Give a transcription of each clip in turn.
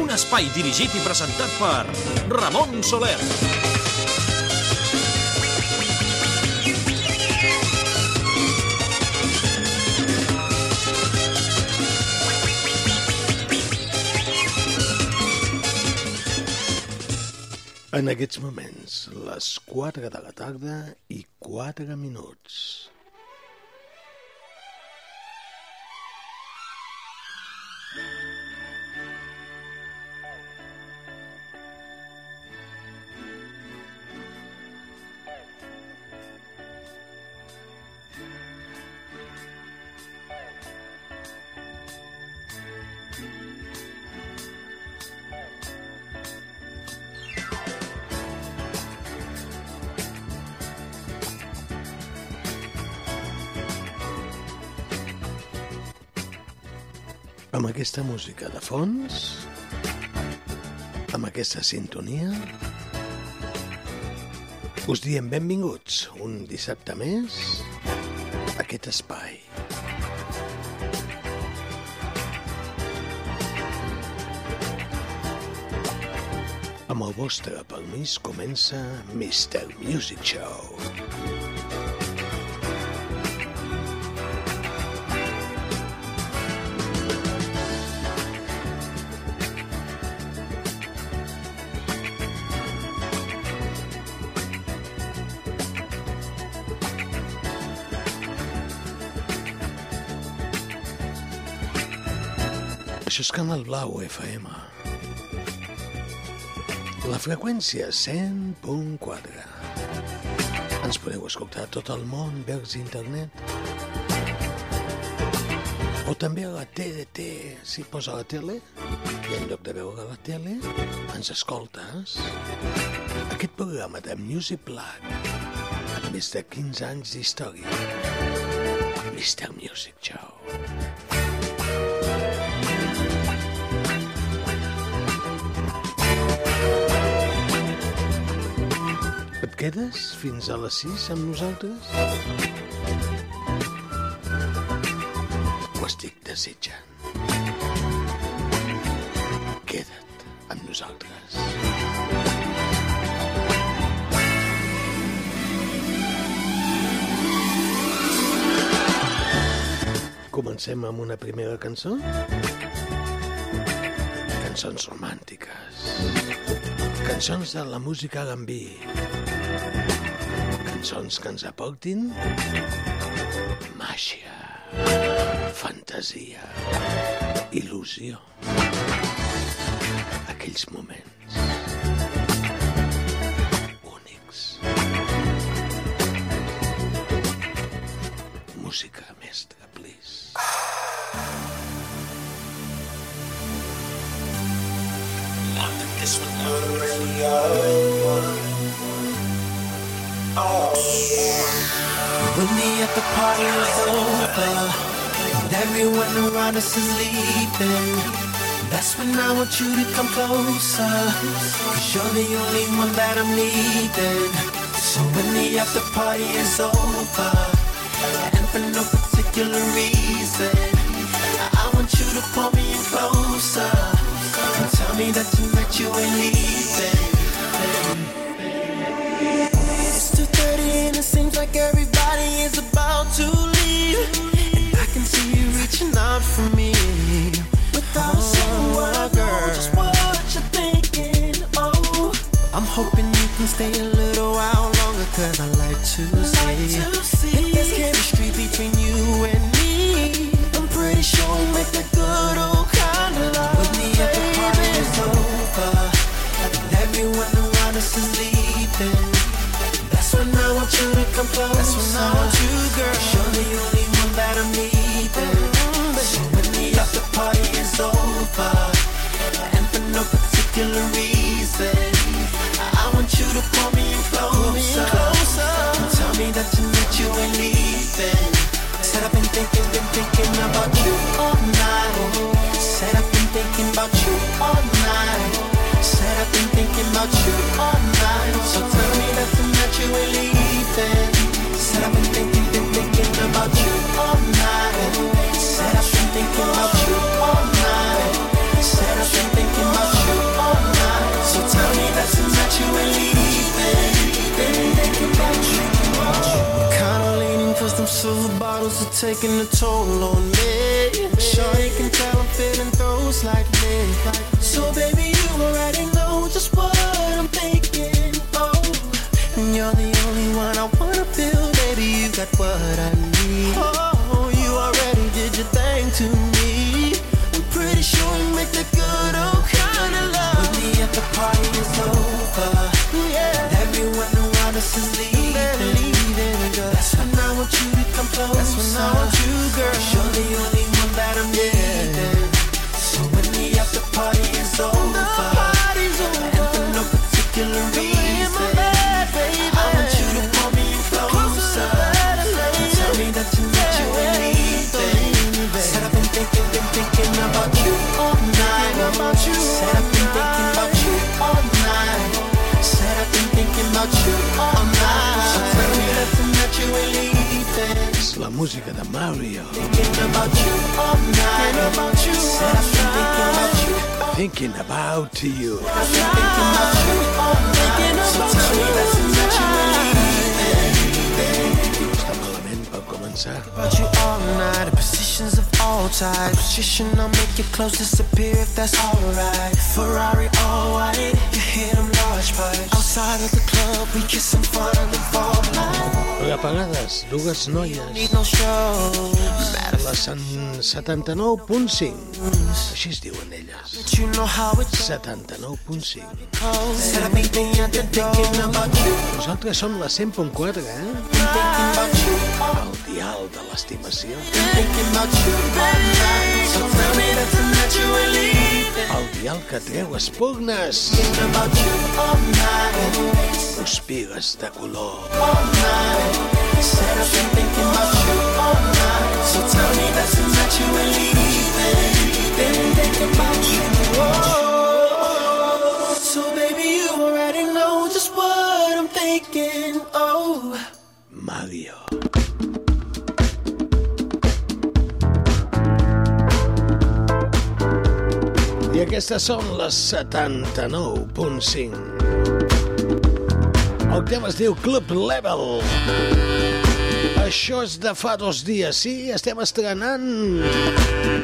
un espai dirigit i presentat per Ramon Soler. En aquests moments, les 4 de la tarda i 4 minuts. Aquesta música de fons, amb aquesta sintonia, us diem benvinguts un dissabte més a aquest espai. Amb el vostre permís comença Mr. Music Show. Això és Canal Blau FM. La freqüència 100.4. Ens podeu escoltar tot el món vers internet. O també a la TDT, si posa la tele, i en lloc de veure la tele, ens escoltes. Aquest programa de Music Black, amb més de 15 anys d'història. Mr. Music Show. Et quedes fins a les 6 amb nosaltres? Ho estic desitjant. Queda't amb nosaltres. Comencem amb una primera cançó? Cançons romàntiques. Cançons de la música R&B. Cançons que ens aportin màgia, fantasia, il·lusió. Aquells moments únics. Música When the after party is over and everyone around us is leaving, that's when I want you to come closer. Cause you're the only one that I'm needing. So when the after party is over, and for no particular reason, I want you to pull me in closer and tell me that tonight you ain't leaving. Stay a little while longer Cause I like to see. If there's chemistry between you and me. I'm pretty sure we make a good old kind of love. When the after party is over. Everyone around us is leaving That's when I want you to come close. That's when I want you, taking a toll on me. Sure, you can tell I'm feeling those like música de Mario. Thinking about you. Està malament per començar. About you all night, positions of all types. Position, I'll make your clothes disappear if that's alright. Ferrari all white, you hit them large pipes. Outside of the club, we kiss and find and fall apagades, dues noies. La 79.5, així es diuen elles. 79.5. Nosaltres som la 100.4, eh? El dial de l'estimació. So tell me that tonight you will leave el dial que treu espugnes. Espigues de color. Oh, baby, you already know just what I'm thinking. Oh, Mario. aquestes són les 79.5. El tema es diu Club Level. Això és de fa dos dies, sí, estem estrenant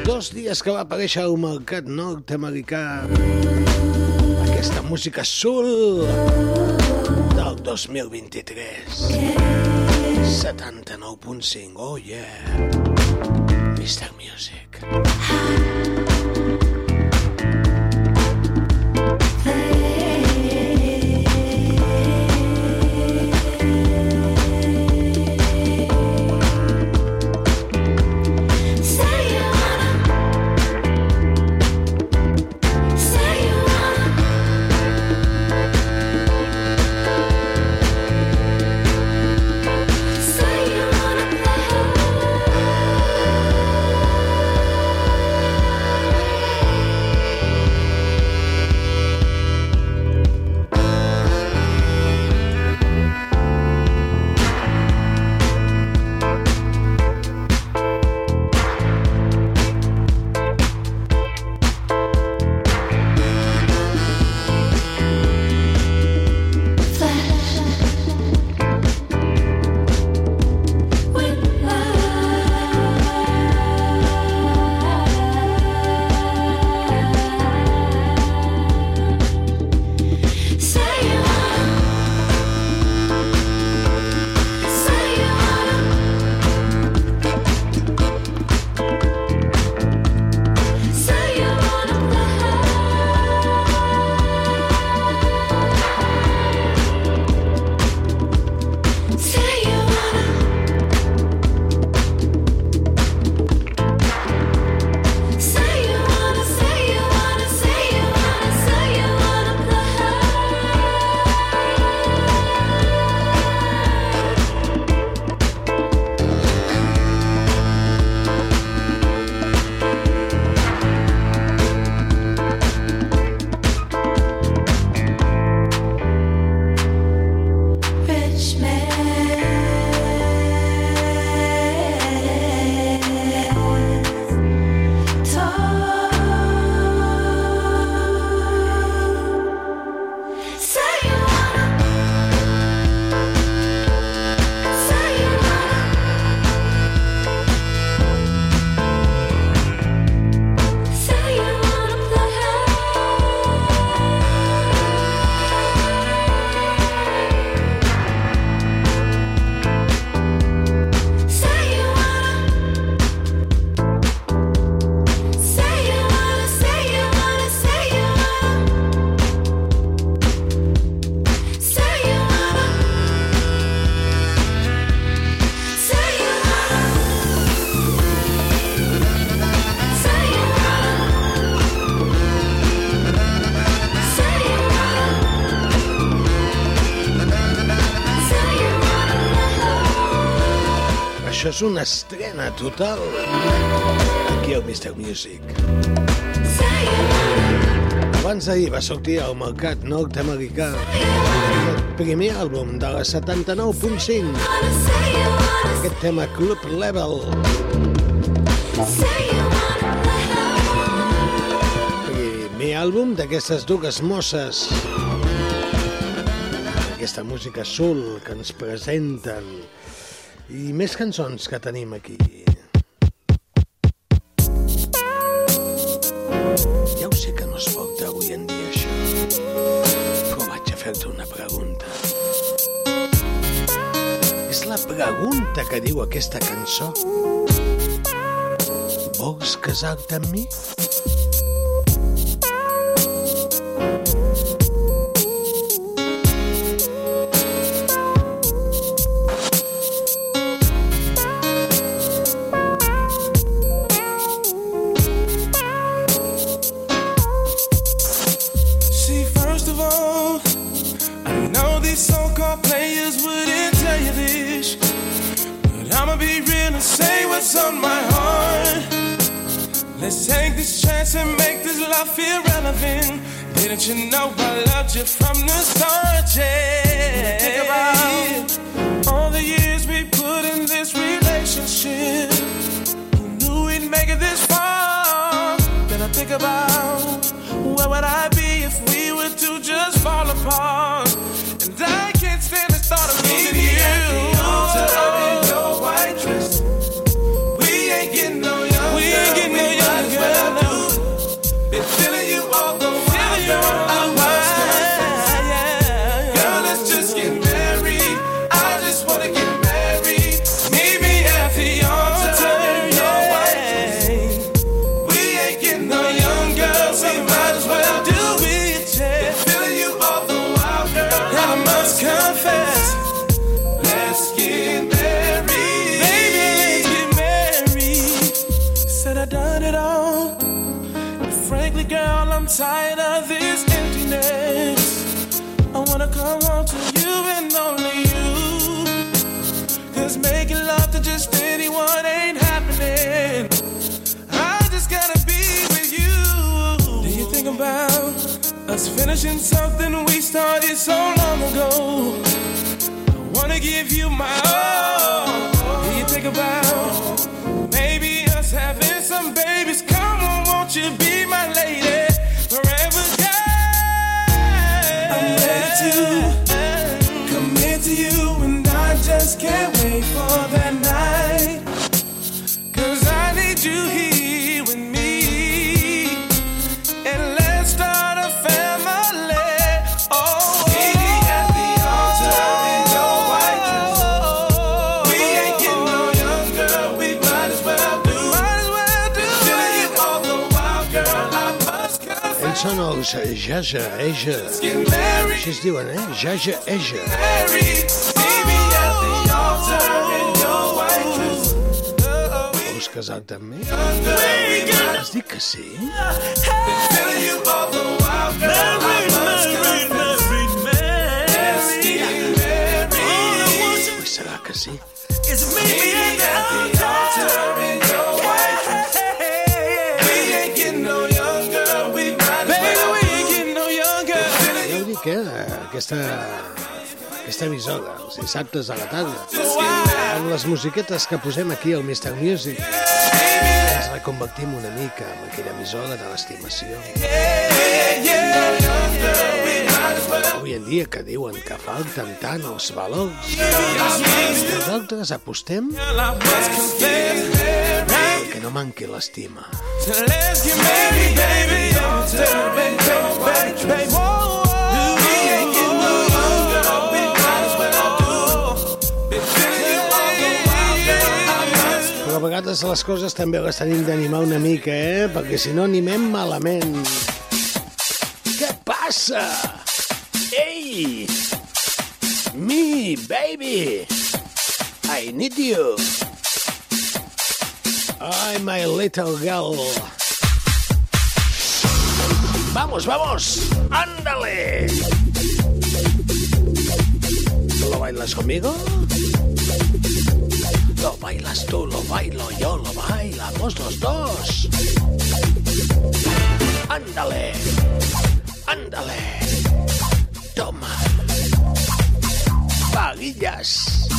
dos dies que va aparèixer al mercat nord-americà aquesta música sol del 2023. 79.5, oh yeah. Mr. Music. Music. Una estrena total aquí al Mr. Music. Abans d'ahir va sortir al mercat nord-americà el primer àlbum de la 79.5, aquest tema Club Level. Primer àlbum d'aquestes dues mosses. Aquesta música soul que ens presenten i més cançons que tenim aquí. Ja ho sé que no es porta avui en dia això, però vaig a fer-te una pregunta. És la pregunta que diu aquesta cançó. Vols casar-te amb mi? Just can't wait for that night. Cause I need you here with me. And let's start a family. Oh, Baby, at the altar in your white dress. We ain't getting no younger. We might as well do. Might as well do. Feeling you all the while, girl. I must confess. Ells són els Jaja Eja. Get Així es diuen, eh? Jaja Eja. married. Casar-te amb mi? Has dit que sí? Feeling you all the while, girl. I must confess. Let's get married. Pues serà que sí. Baby, at the altar in your. We ain't getting no younger. We might as well. we ain't getting no younger. Ja ho dic, eh? Aquesta, aquesta emissora, els dissabtes a la tarda, amb les musiquetes que posem aquí al Mr. Music, ens reconvertim una mica en aquella emissora de l'estimació. Avui en dia que diuen que falten tant els valors, nosaltres apostem que no manqui l'estima. Let's get married, baby. Altar in your white dress. We vegades les coses també les tenim d'animar una mica, eh? Perquè si no animem malament. Què passa? Ei! Me, baby! I need you! I'm my little girl. ¡Vamos, vamos! ¡Ándale! ¿Lo bailas conmigo? Lo bailas tú, lo bailo yo, lo bailamos los dos. Ándale, ándale. Toma. Vaguillas.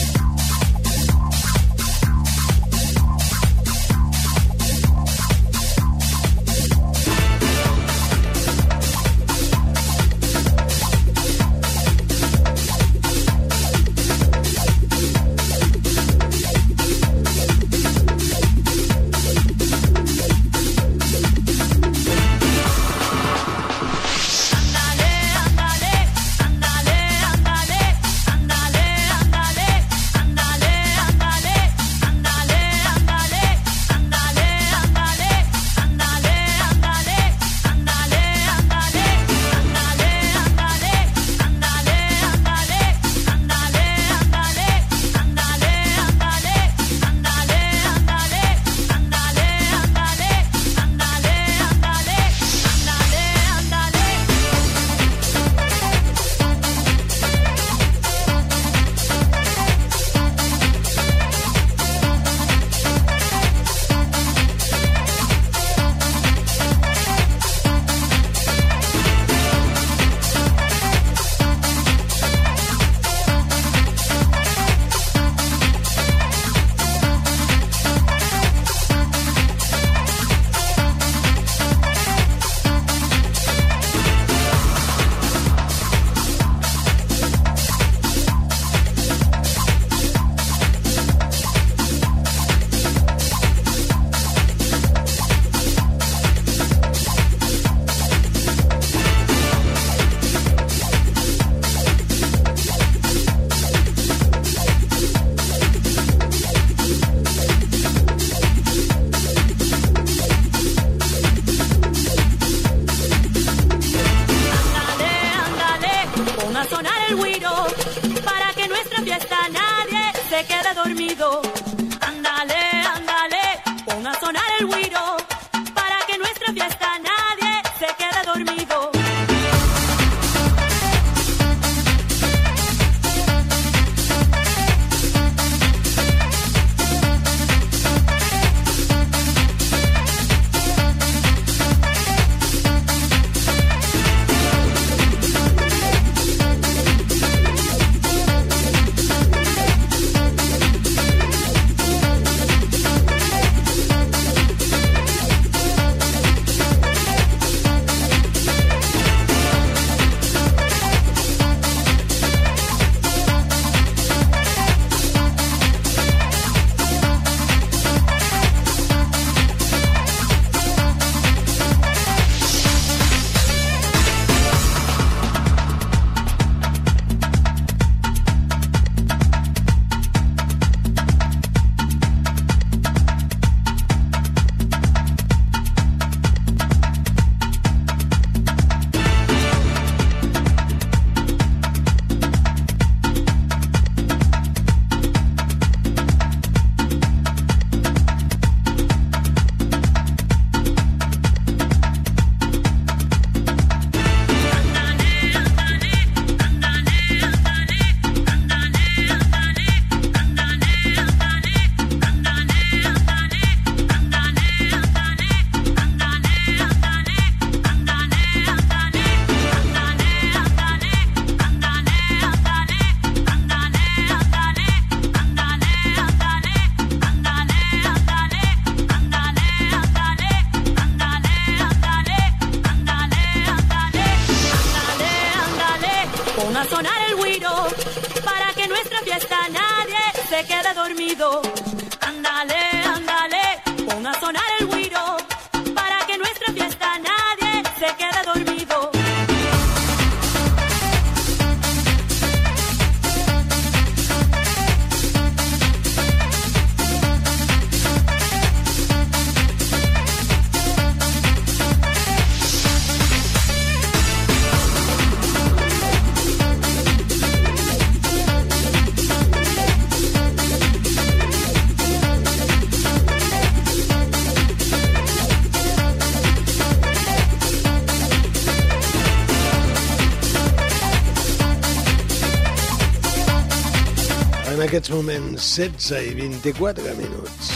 Aquests moments 16 i 24 minuts.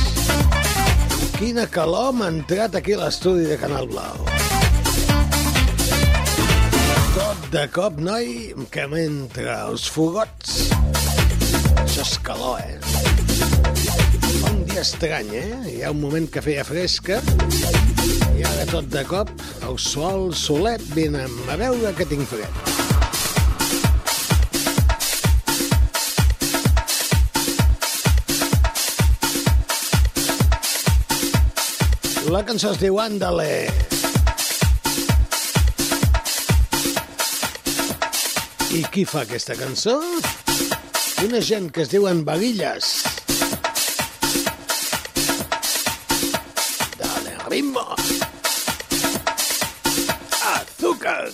Quina calor m'ha entrat aquí a l'estudi de Canal Blau. Tot de cop, noi, que m'entra els fogots. Això és calor, eh? Un dia estrany, eh? Hi ha un moment que feia fresca i ara tot de cop el sol solet vinem a veure que tinc fred. La cançó es diu Andale. I qui fa aquesta cançó? Una gent que es diuen Baguilles. Dale, ritmo. Azúcar.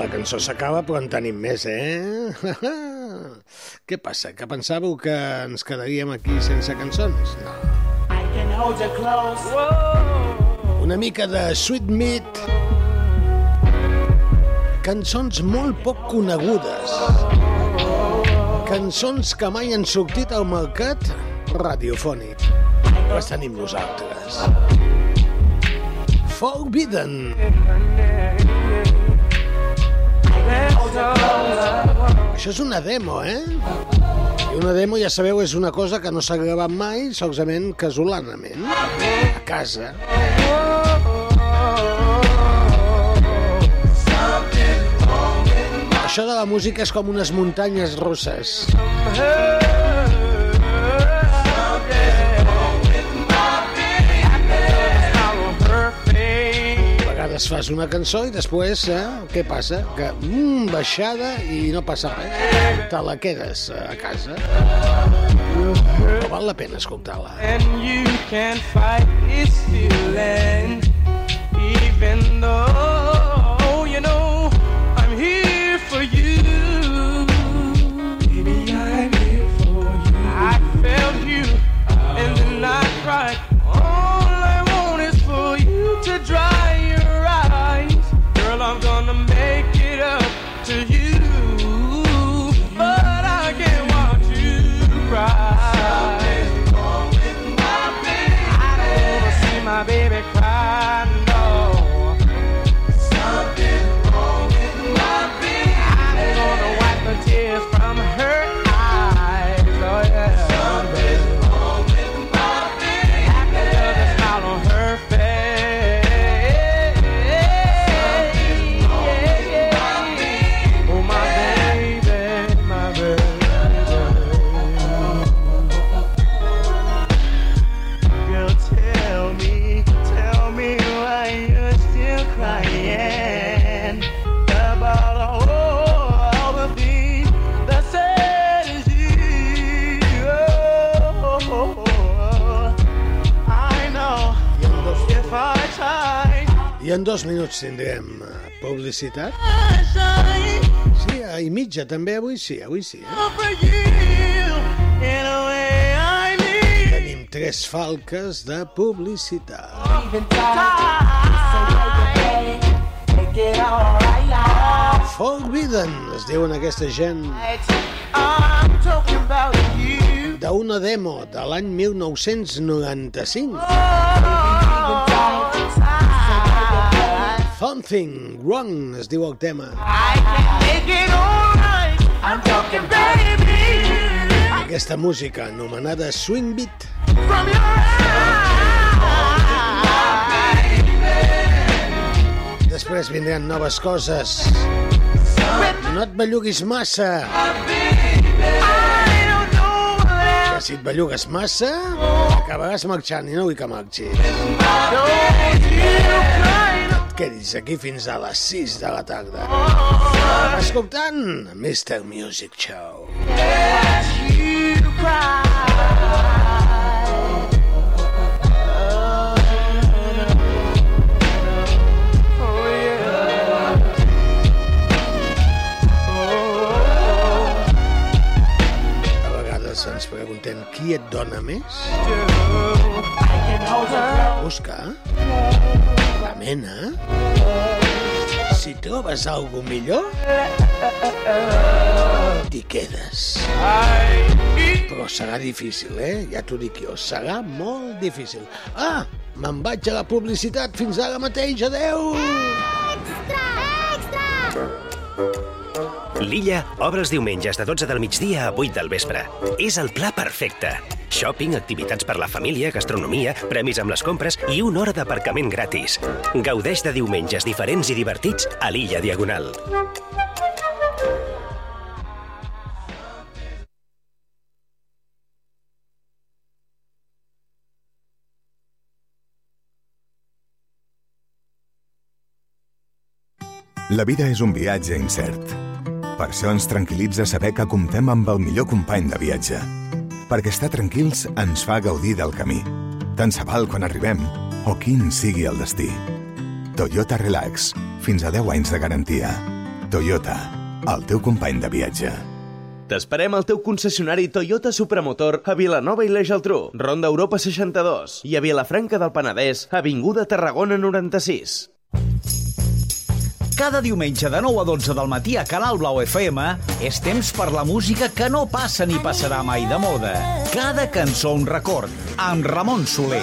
La cançó s'acaba, però en tenim més, eh? Què passa? Que pensàveu que ens quedaríem aquí sense cançons? No. Una mica de Sweet Meat. Cançons molt poc conegudes. Cançons que mai han sortit al mercat radiofònic. Les tenim nosaltres. Forbidden. Això és una demo, eh? I una demo, ja sabeu, és una cosa que no s'ha gravat mai, solament casolanament, a casa. Això de la música és com unes muntanyes russes. A vegades fas una cançó i després, eh, què passa? Que, mm, baixada i no passa res. Te la quedes a casa. Però val la pena escoltar-la. And you can fight this feeling, even though En dos minuts tindrem eh, publicitat. Sí, i mitja també, avui sí, avui sí. Eh? Tenim tres falques de publicitat. Forbidden, es diuen aquesta gent, d'una demo de l'any 1995. Something Wrong es diu el tema. I can make it alright. I'm talking baby Aquesta música anomenada Swing Beat from your eyes. Després vindran noves coses. No et belluguis massa, que si et bellugues massa, acabaràs marxant i no vull que marxis. don't you cry. Quedis aquí fins a les 6 de la tarda. Escoltant Mr. Music Show. Ens preguntem qui et dona més? Busca la mena. Si trobes algo millor, t'hi quedes. Però serà difícil, eh? Ja t'ho dic jo, serà molt difícil. Ah, me'n vaig a la publicitat fins ara mateix, adeu! L'Illa obre els diumenges de 12 del migdia a 8 del vespre. És el pla perfecte. Shopping, activitats per la família, gastronomia, premis amb les compres i una hora d'aparcament gratis. Gaudeix de diumenges diferents i divertits a l'Illa Diagonal. La vida és un viatge incert. Per això ens tranquil·litza saber que comptem amb el millor company de viatge. Perquè estar tranquils ens fa gaudir del camí. Tant se val quan arribem o quin sigui el destí. Toyota Relax. Fins a 10 anys de garantia. Toyota. El teu company de viatge. T'esperem al teu concessionari Toyota Supramotor a Vilanova i la Geltrú, Ronda Europa 62 i a Vilafranca del Penedès, Avinguda Tarragona 96. Cada diumenge de 9 a 12 del matí a Canal Blau FM és temps per la música que no passa ni passarà mai de moda. Cada cançó un record, amb Ramon Soler.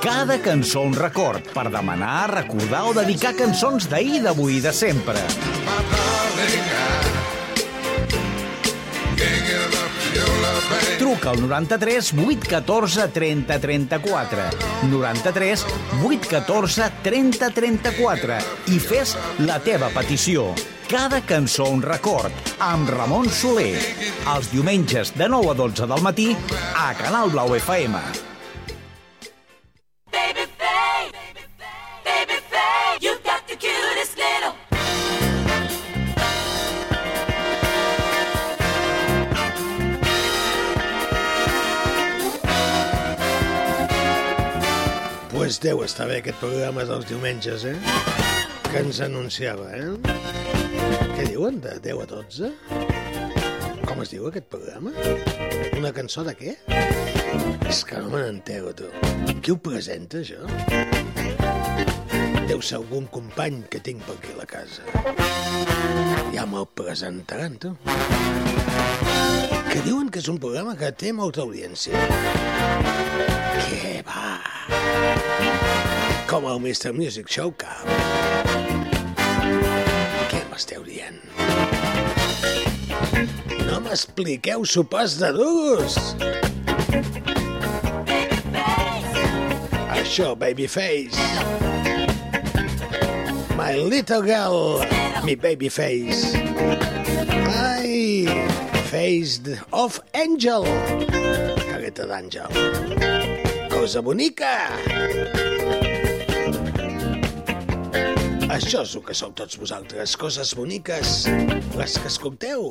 Cada cançó un record, per demanar, recordar o dedicar cançons d'ahir, d'avui i de sempre. Truca al 93 814 30 34. 93 814 30 34 i fes la teva petició. Cada cançó un record, amb Ramon Soler. Els diumenges de 9 a 12 del matí a Canal Blau FM. Baby Pues deu estar bé aquest programa dels diumenges, eh? Que ens anunciava, eh? Què diuen, de 10 a 12? Com es diu aquest programa? Una cançó de què? És que no me n'entero, tu. Qui ho presenta, això? Deu ser algun company que tinc per aquí a la casa. Ja me'l presentaran, tu. Que diuen que és un programa que té molta audiència. Què Com el Mr. Music Show Cup. Què m'esteu dient? No m'expliqueu sopars de duros! Això, babyface. My little girl, mi babyface. Ai, face of angel. Careta d'àngel. Cosa bonica. Això és el que sou tots vosaltres, coses boniques, les que escolteu,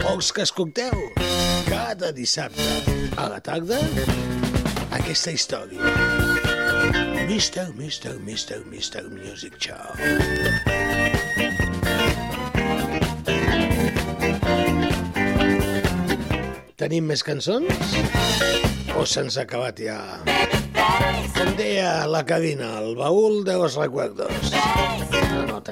o els que escolteu, cada dissabte a la tarda, aquesta història. Mr. Mr. Mr. Mr. Music Show. Tenim més cançons? O se'ns ha acabat ja? Com deia la Carina, el baúl de los recuerdos.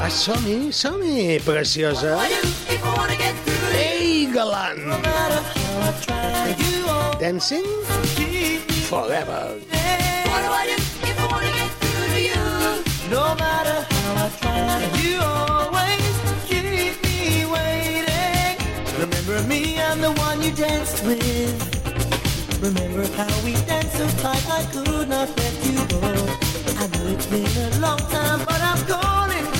Va, som-hi, som-hi, preciosa galant Dancing Forever No matter how I try, you always keep me waiting. Remember me, I'm the one you danced with. Remember how we danced so tight I could not let you go. I know it's been a long time, but I'm calling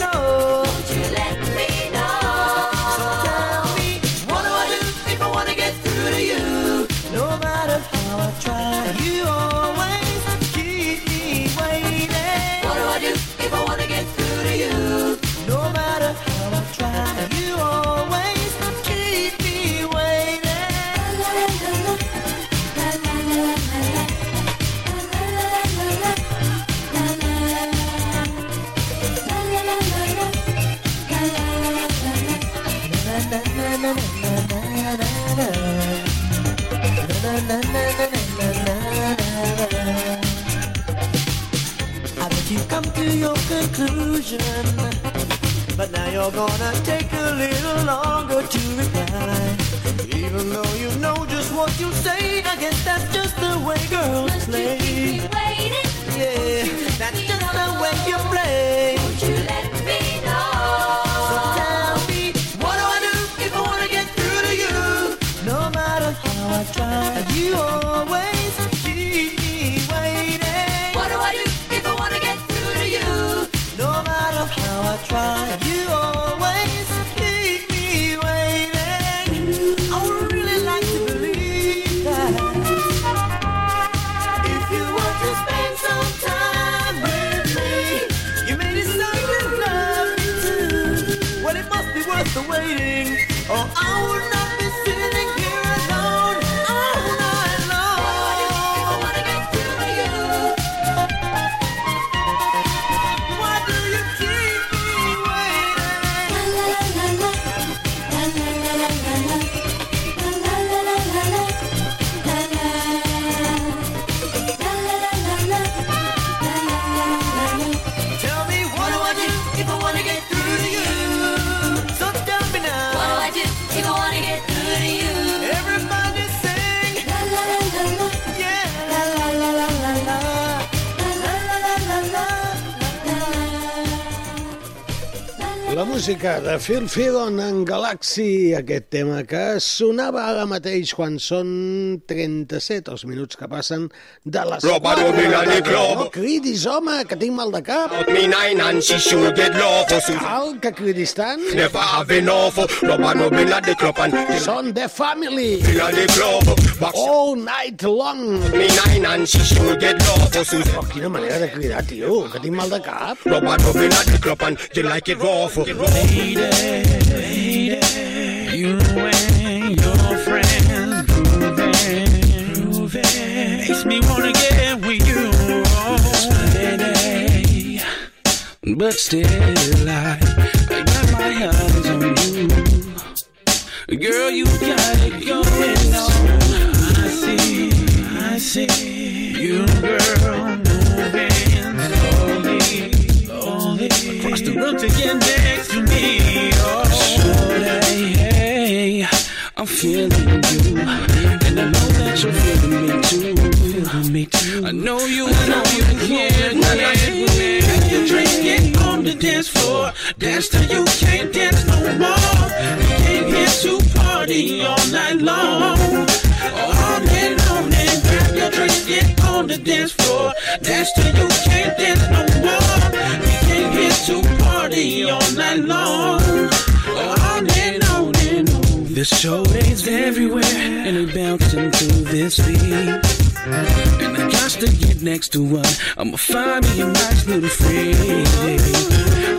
your conclusion, but now you're gonna take a little longer to reply. Even though you know just what you say, I guess that's just the way girls Keep play. me waiting. Yeah, that's just the way you play. Won't you let música de Phil Fillon en Galaxy, aquest tema que sonava ara mateix quan són 37 els minuts que passen de les Roba 4 Robin de la tarda. No cridis, home, que tinc mal de cap. Cal que cridis tant? Never have enough. Club and Són The Family. at the. Back All night long. Oh, quina manera de cridar, tio, que tinc mal de cap. Rubber no bill at the club and you like it rough. You and your friends grooving, grooving. Makes me wanna get with you. But still, I, I got my on you. Girl, you got it going on. I see, I see you, girl, moving slowly. Across the room to me. Oh, shorty, hey, I'm feeling you, and I know that you're feeling me too. Feeling me too. I know you, I know you can, can. Grab your drink, get on the dance floor, dance till you can't dance no more. Came here to party all night long, all night long. And grab your drink, get on the dance floor, dance till you can't dance no more. Here to party all night long. And on. The show is everywhere, and they bouncing to this beat. And I got to get next to one. I'ma find me a nice little freak.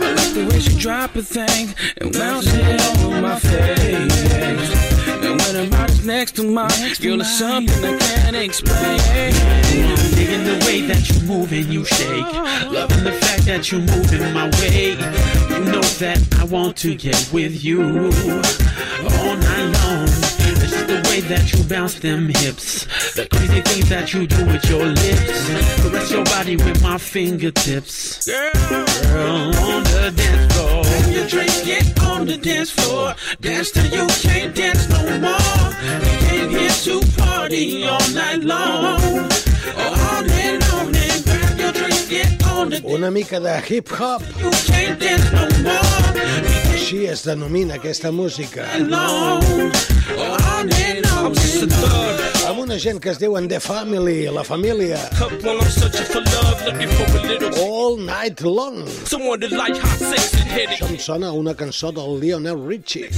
I like the way she drop a thing and bounce it on my face. When I'm right next to mine, girl, it's something I can't explain. I'm digging the way that you move and you shake. Loving the fact that you move in my way. You know that I want to get with you all night long. It's just the way that you bounce them hips. The crazy things that you do with your lips. Caress your body with my fingertips. Girl, girl on the dance floor. Grab your drink, get on the dance floor. Dance till you can't dance no more. We came here to party all night long. Oh, all night long. And grab your drink, get Una mica de hip-hop. Així es denomina aquesta música. No. Una gent que es diuen The Family, la família. All Night Long. Això em sona una cançó del Lionel Richie.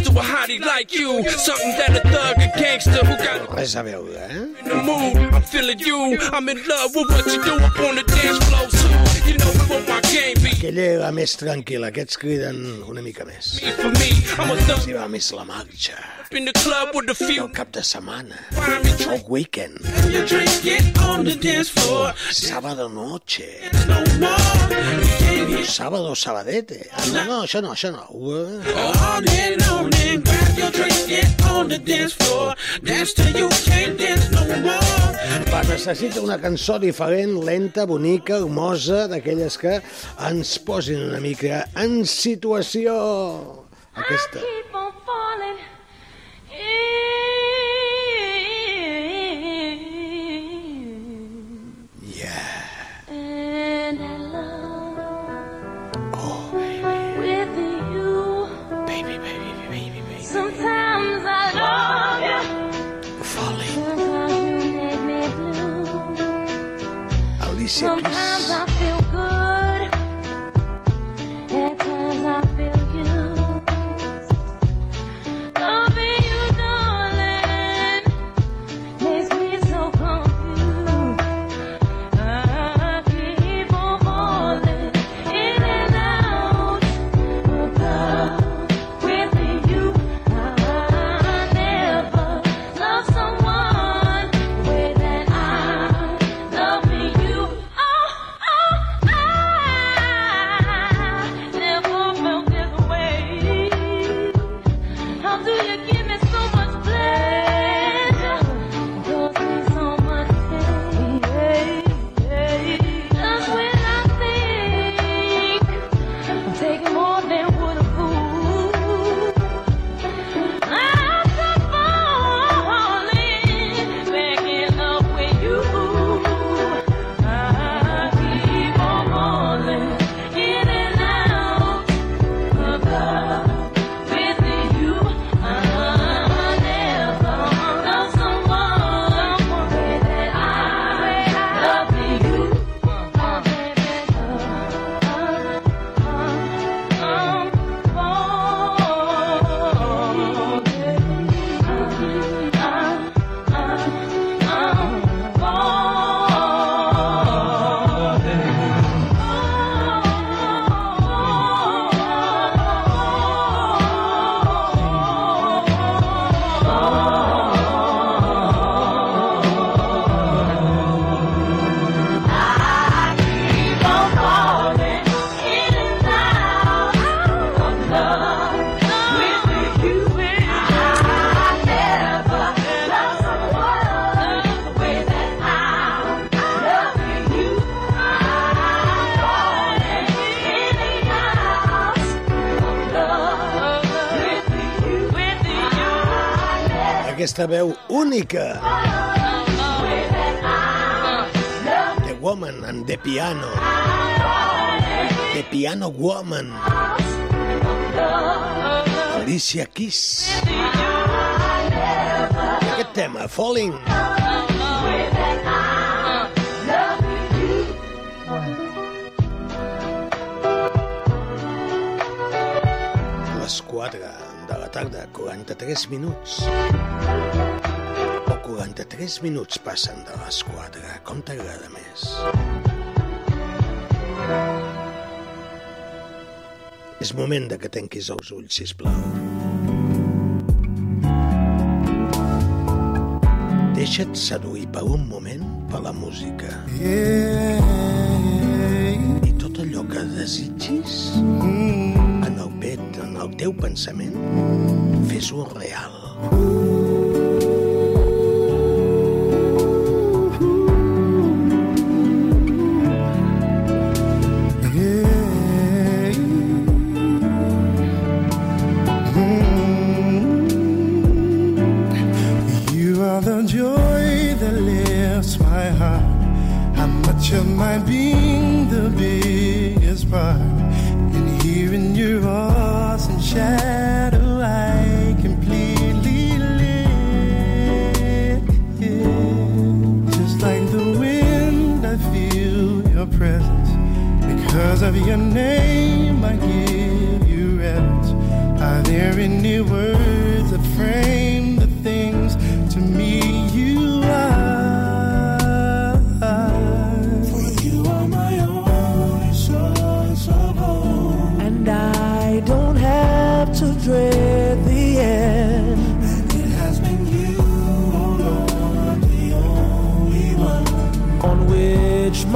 Res a veure, eh? I'm feeling you. I'm in love with what you do up on the dance floor. So, you know what my game be. Aquella era més tranquil·la, aquests criden una mica més. Si va més la marxa, in the club with a few. cap de setmana, el weekend, You drink it on the dance floor. sábado noche, No more. Sábado sabadete. Ah, no, no, això no, això no. Uh, all day long and grab your drink, get on the dance floor. Dance till you can't dance no more. Va, necessita una cançó diferent, lenta, bonica, hermosa, d'aquelles que ens posin una mica en situació. Aquesta. Alicia Sometimes Aquesta veu única. The Woman and the Piano. The Piano Woman. Alicia Keys. I aquest tema, Falling. Les 4 de la tarda, 43 minuts. O 43 minuts passen de les 4. Com t'agrada més? És moment de que tanquis els ulls, sisplau. Deixa't seduir per un moment per la música. I tot allò que desitgis en el teu pensament, fes-ho real. You are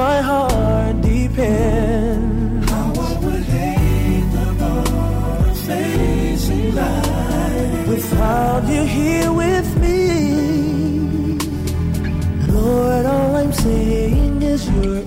my heart deep. How I would hate the facing life without you here with me. Lord, all I'm saying is you're.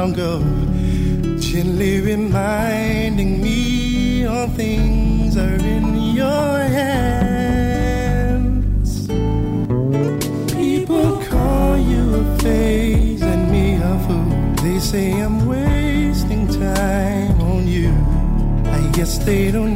long ago, gently reminding me all things are in your hands. People call you a phase and me a fool. They say I'm wasting time on you. I guess they don't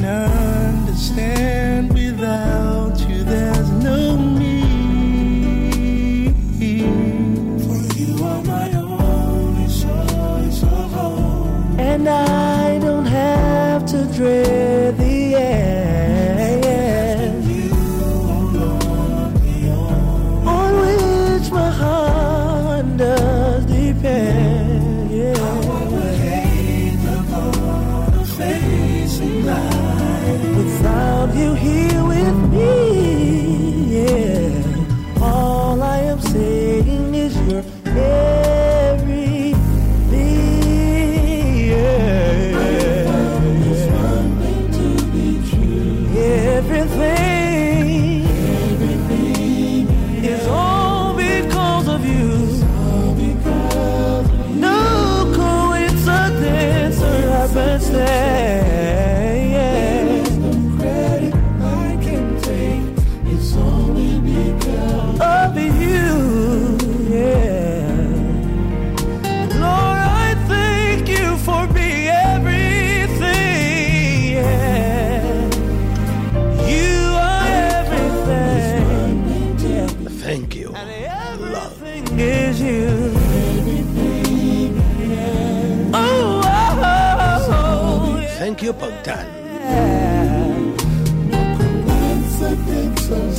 you, Bogdan.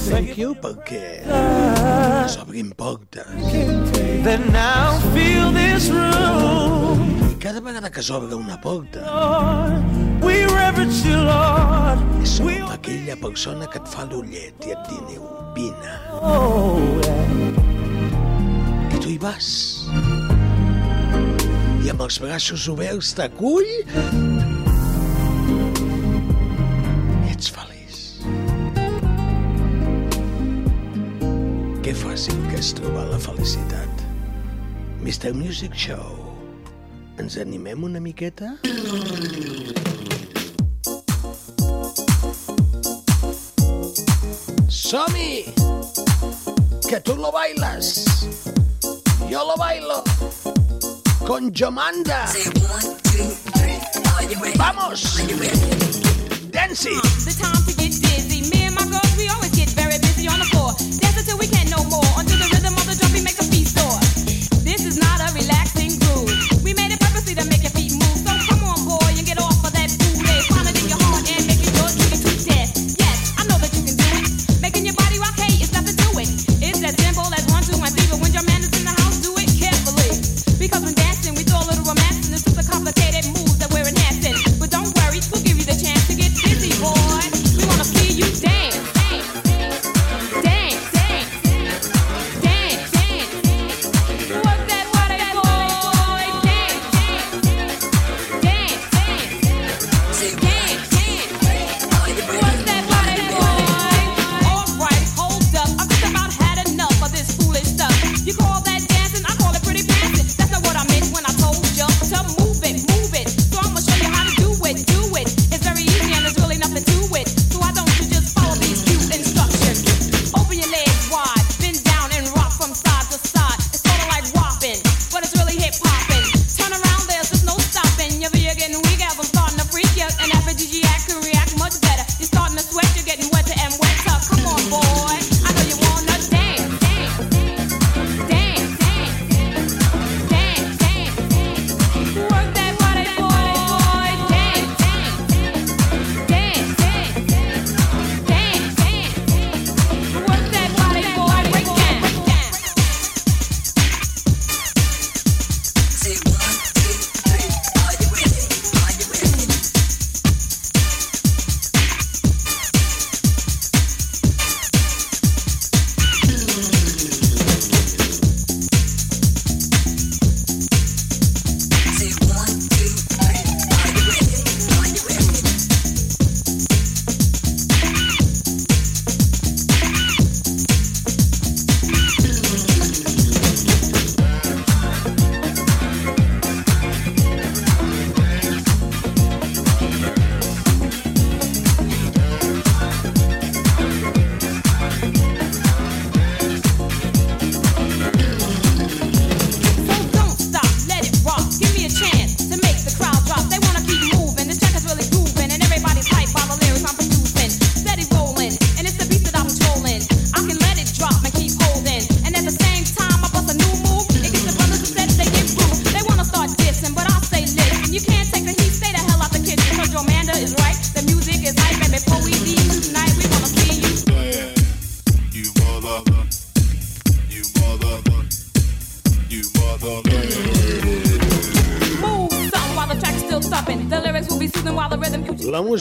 Thank you perquè s'obrin portes. Then now feel this room. I cada vegada que s'obre una porta, we reverence you, Lord. És com aquella persona que et fa l'ullet i et diu, vine. I tu hi vas i amb els braços oberts t'acull és trobar la felicitat. Mr. Music Show, ens animem una miqueta? Som-hi! Que tu lo bailes, jo lo bailo, con Jomanda. ¡Vamos! ¡Dancing! The time to get dizzy, me and my girls, we always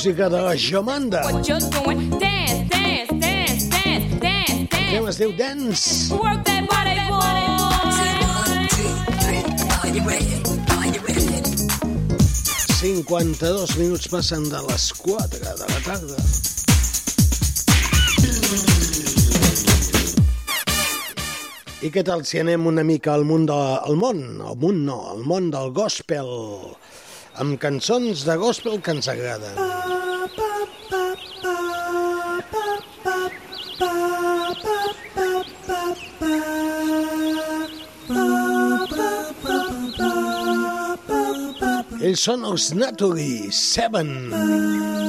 música de Jomanda. Què es diu Dance? Work that body, boy. 52 minuts passen de les 4 de la tarda. I què tal si anem una mica al món, de, al món, al món no, al món del gospel, amb cançons de gospel que ens agraden. Sonos aus Natalie 7.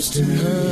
To you.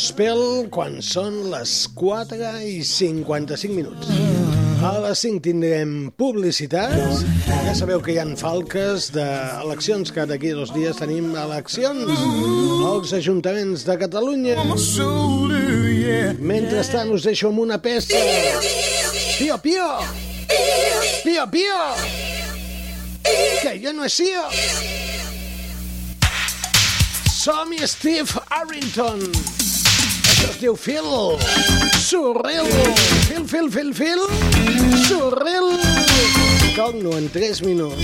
Gospel quan són les 4 i 55 minuts. A les 5 tindrem publicitats. Ja sabeu que hi han falques d'eleccions, que d'aquí dos dies tenim eleccions als ajuntaments de Catalunya. Mentrestant us deixo amb una peça. Pio, pio! Pio, pio! Que jo no he sido! Som-hi Steve Arrington. Això es diu Phil. Surreal. Phil, Phil, Phil, Phil. Surreal. Torno en 3 minuts.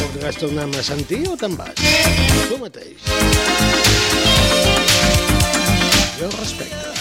Voldràs tornar-me a sentir o te'n vas? Tu mateix. Jo respecte.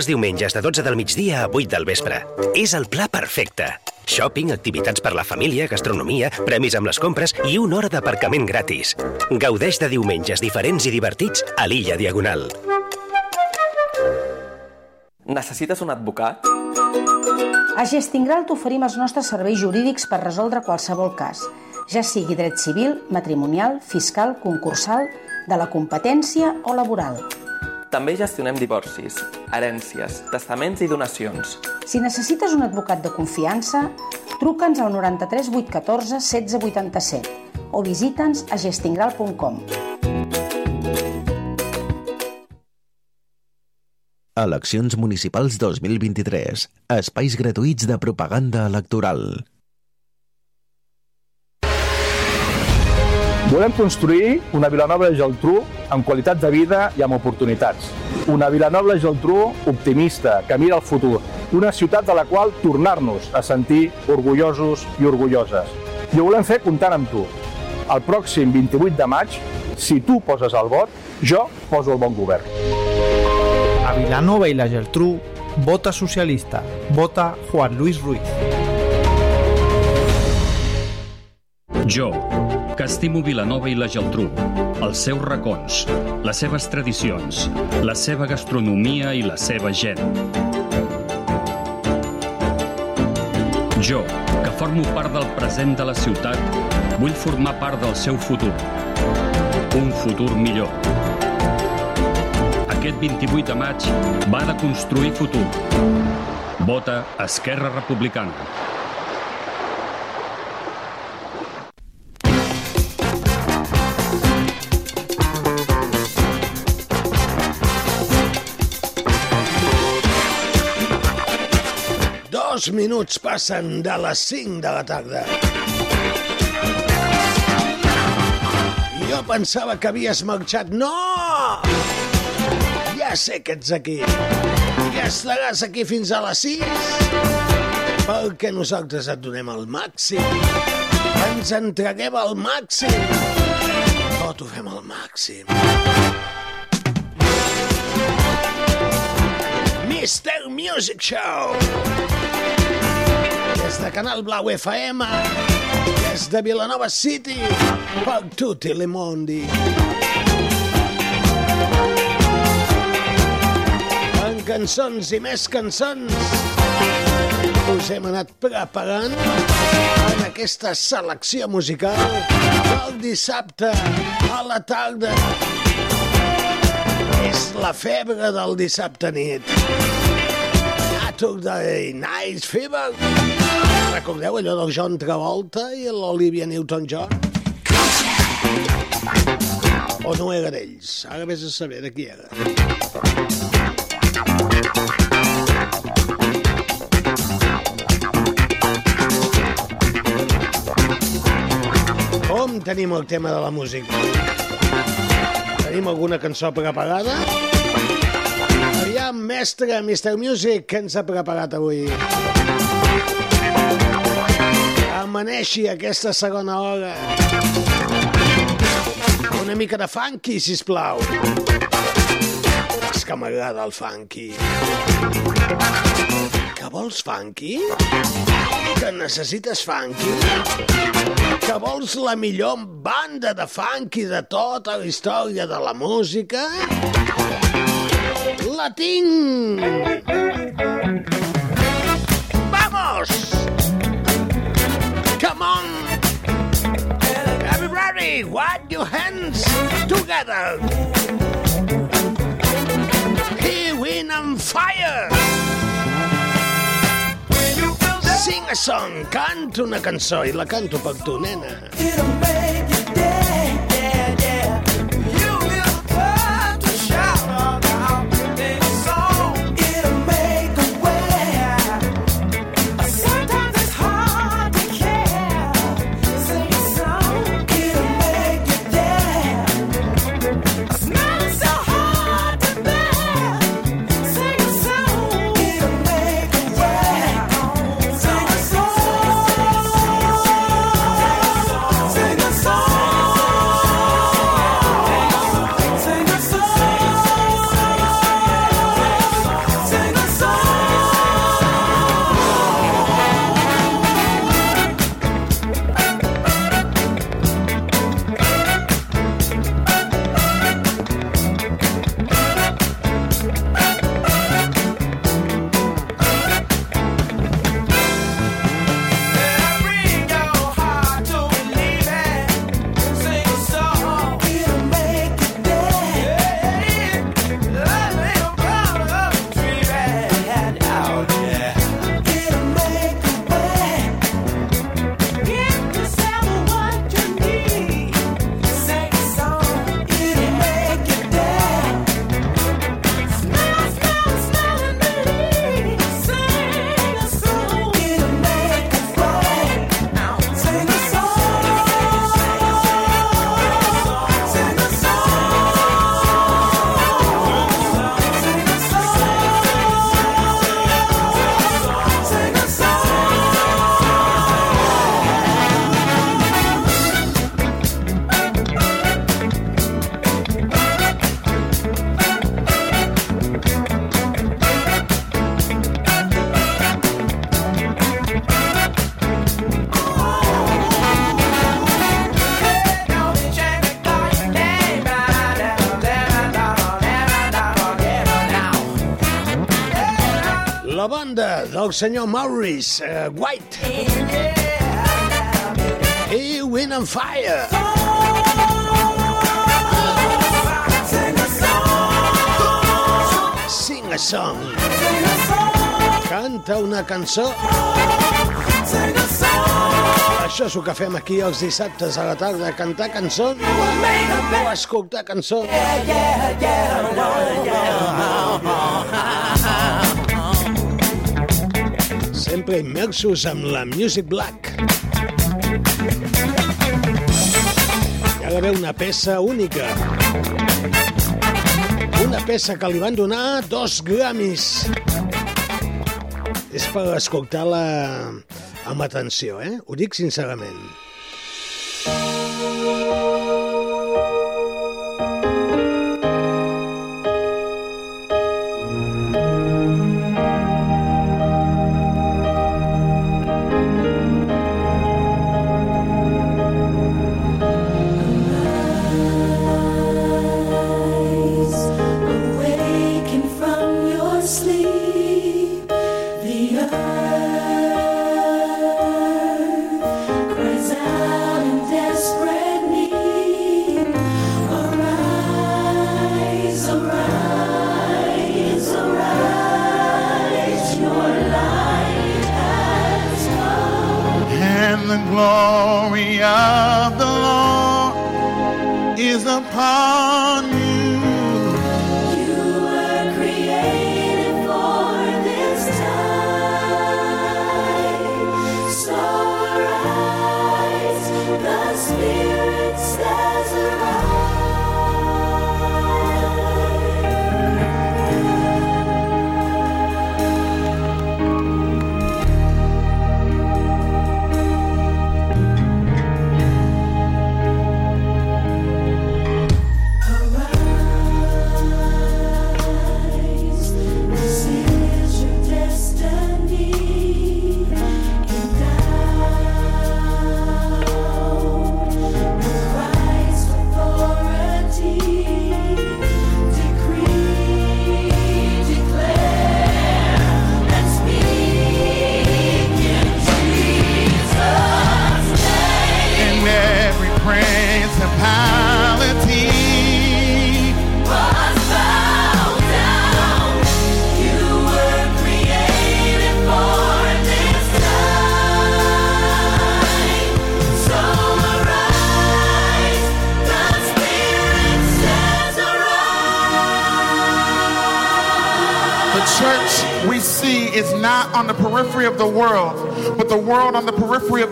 Els diumenges de 12 del migdia a 8 del vespre. És el pla perfecte. Shopping, activitats per la família, gastronomia, premis amb les compres i una hora d'aparcament gratis. Gaudeix de diumenges diferents i divertits a l'Illa Diagonal. Necessites un advocat? A Gestingral t'oferim els nostres serveis jurídics per resoldre qualsevol cas, ja sigui dret civil, matrimonial, fiscal, concursal, de la competència o laboral. També gestionem divorcis, herències, testaments i donacions. Si necessites un advocat de confiança, truca'ns al 93 814 1687 o visita'ns a gestingral.com. Eleccions municipals 2023. Espais gratuïts de propaganda electoral. Volem construir una Vilanova i Geltrú amb qualitat de vida i amb oportunitats. Una Vilanova i Geltrú optimista, que mira al futur. Una ciutat de la qual tornar-nos a sentir orgullosos i orgulloses. I ho volem fer comptant amb tu. El pròxim 28 de maig, si tu poses el vot, jo poso el bon govern. A Vilanova i la Geltrú, vota socialista. Vota Juan Luis Ruiz. Jo, que estimo Vilanova i la Geltrú, els seus racons, les seves tradicions, la seva gastronomia i la seva gent. Jo, que formo part del present de la ciutat, vull formar part del seu futur. Un futur millor. Aquest 28 de maig va de construir futur. Vota Esquerra Republicana. Dos minuts passen de les 5 de la tarda. Jo pensava que havies marxat. No! Ja sé que ets aquí. Ja estaràs aquí fins a les 6 perquè nosaltres et donem el màxim. Ens entreguem al màxim. Tot ho fem al màxim. Mr. Music Show. Des de Canal Blau FM, des de Vilanova City, per tutti i mondi. En cançons i més cançons us hem anat preparant en aquesta selecció musical del dissabte a la tarda. És la febre del dissabte nit. Saturday Night Fever. Recordeu allò del John Travolta i l'Olivia Newton-John? O no era d'ells? Ara vés a saber de qui era. Com tenim el tema de la música? Tenim alguna cançó preparada? Aviam, mestre, Mr. Music, què ens ha preparat avui? Amaneixi aquesta segona hora. Una mica de funky, sisplau. És que m'agrada el funky. Que vols funky? Que necessites funky? Que vols la millor banda de funky de tota la història de la música? La tinc! Vamos! Come on! Everybody, wipe your hands together! Here, wind and fire! Sing a song, canto una cançó i la canto per tu, nena. Del senyor Maurice uh, White. Hey, Wind and Fire. Sing a song. Canta una cançó. Això és el que fem aquí els dissabtes a la tarda, cantar cançons o escoltar cançons. Sempre immersos amb la Music Black. Hi ha d'haver una peça única. Una peça que li van donar dos Grammys. És per escoltar-la amb atenció, eh? Ho dic sincerament.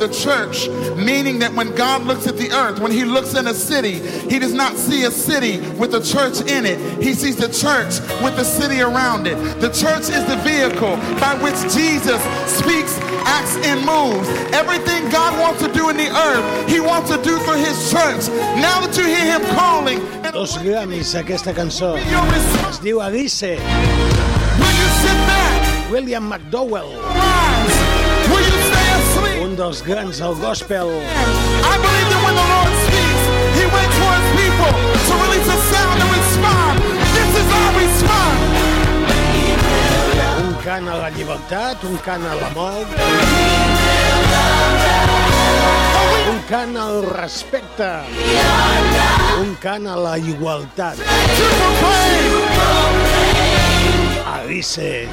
Of the church. Meaning that when God looks at the earth, when He looks in a city, He does not see a city with a church in it. He sees the church with the city around it. The church is the vehicle by which Jesus speaks, acts, and moves. Everything God wants to do in the earth, He wants to do through His church. Now that you hear Him calling, Dos Grammys, aquesta cançó. Es diu Alice. William McDowell. Dels grans del gospel. I believe that when the Lord speaks, He His people to release a sound and respond. This is our response. Un cant a la llibertat, un cant a l'amor. Un cant al respecte. Un cant a la igualtat. Alice.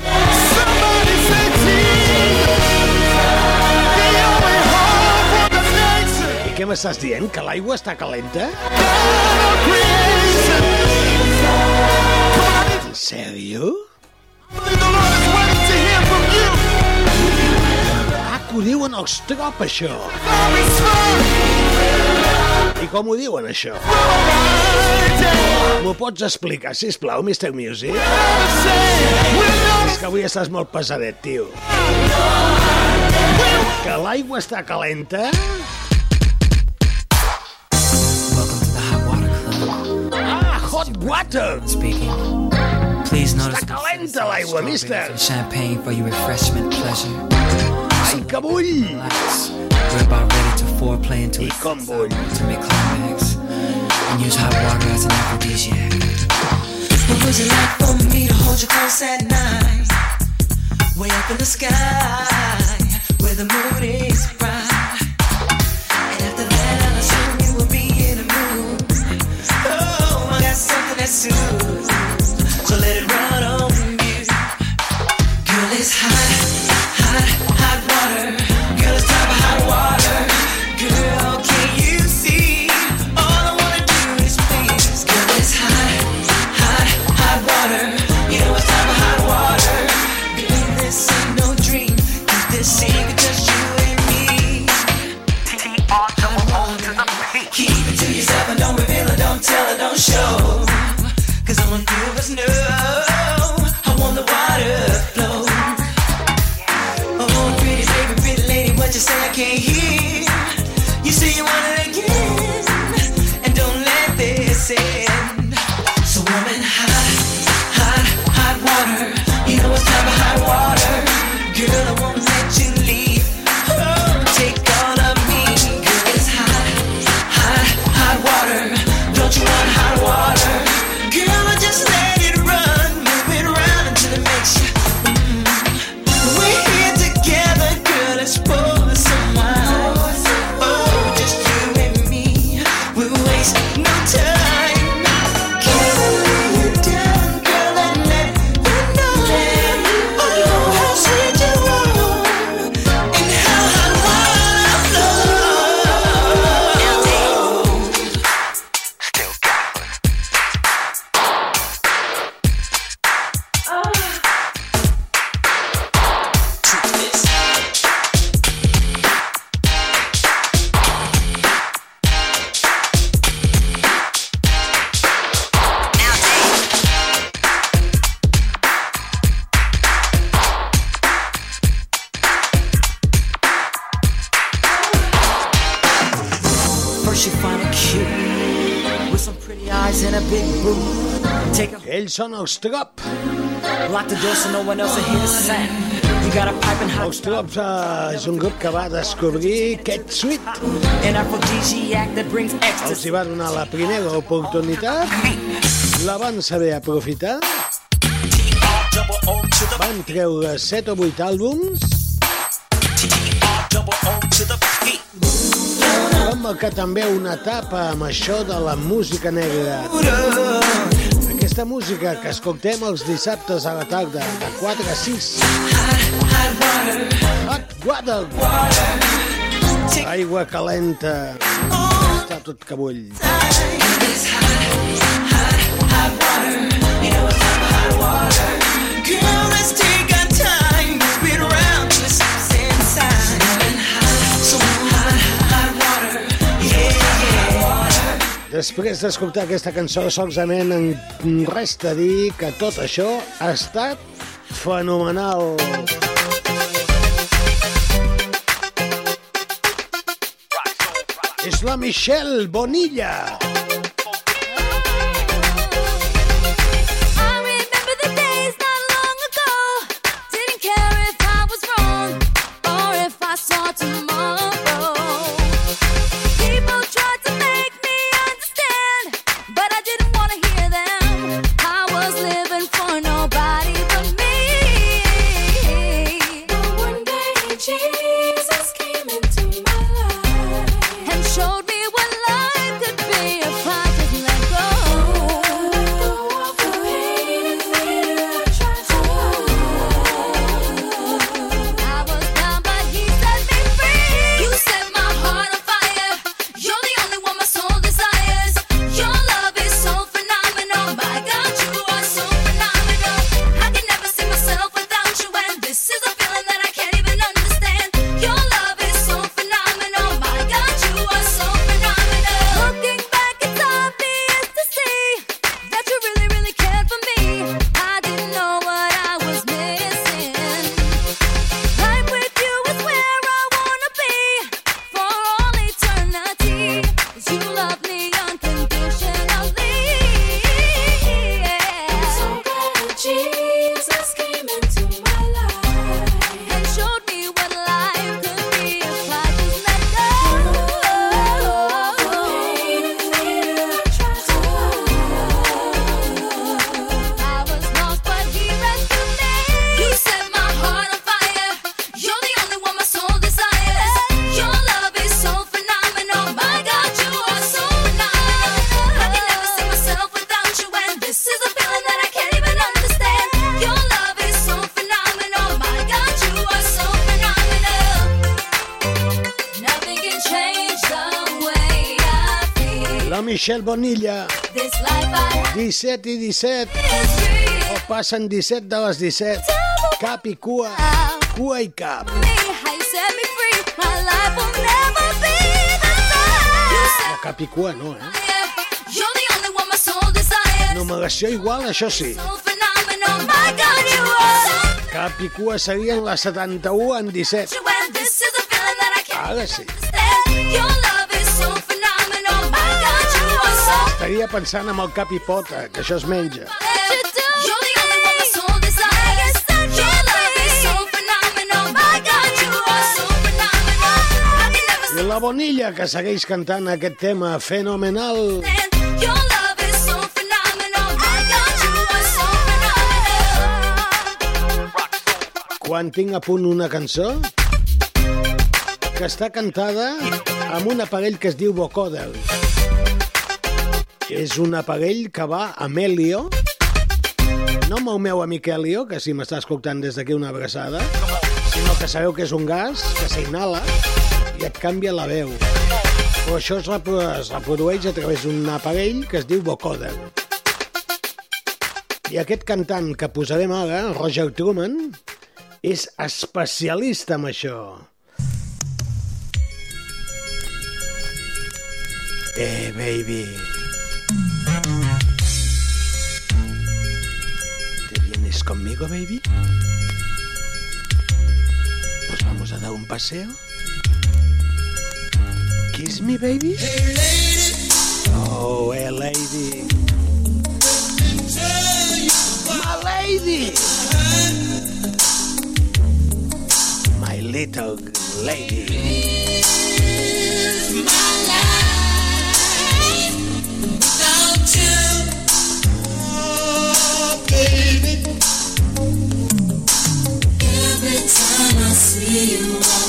I què m'estàs dient? Que l'aigua està calenta? En sèrio? Ah, que ho diuen els trop, això. I com ho diuen, això? M'ho pots explicar, sisplau, Mr. Music? És que avui estàs molt pesadet, tio. Que l'aigua està calenta? Guato speaking. Please notice the presence mister. Some champagne for your refreshment pleasure. Ay, kaboy! Relax. We're about ready to foreplay into its ultimate climax and use hot water as an aphrodisiac. What would you like for me to hold you close at night? Way up in the sky, where the moon is bright. So let it run on you. Girl, it's hot, hot. someone who was new. els Trap. Lock the eh, és un grup que va descobrir Cat Sweet. Els hi va donar la primera oportunitat, la van saber aprofitar, van treure 7 o 8 àlbums, van marcar també una etapa amb això de la música negra aquesta música que escoltem els dissabtes a la tarda, de 4 a 6. Hot water. Aigua calenta. Està tot que bull. Girl, let's take Després d'escoltar aquesta cançó, solament em resta dir que tot això ha estat fenomenal. És la Michelle Bonilla. Bonilla. This life I have 17 i 17. O passen 17 de les 17. Cap i cua. Cua i cap. No, cap i cua no, eh? Numeració igual, això sí. Cap i cua serien les 71 en 17. And this is a feeling that I can't Ara sí. Your love Estaria pensant amb el cap i pota, que això es menja. I la Bonilla, que segueix cantant aquest tema fenomenal. so. Quan tinc a punt una cançó que està cantada amb un aparell que es diu vocoder. És un aparell que va amb Helio, no amb el meu amic Helio, que si m'està escoltant des d'aquí una abraçada, sinó que sabeu que és un gas que s'inhala i et canvia la veu. Però això es, repro es reprodueix a través d'un aparell que es diu vocoder. I aquest cantant que posarem ara, el Roger Truman, és especialista en això. Eh, baby. Conmigo, baby? ¿Nos vamos a dar un paseo? Kiss me, baby. Oh, hey, lady. My lady. My little lady. Every see you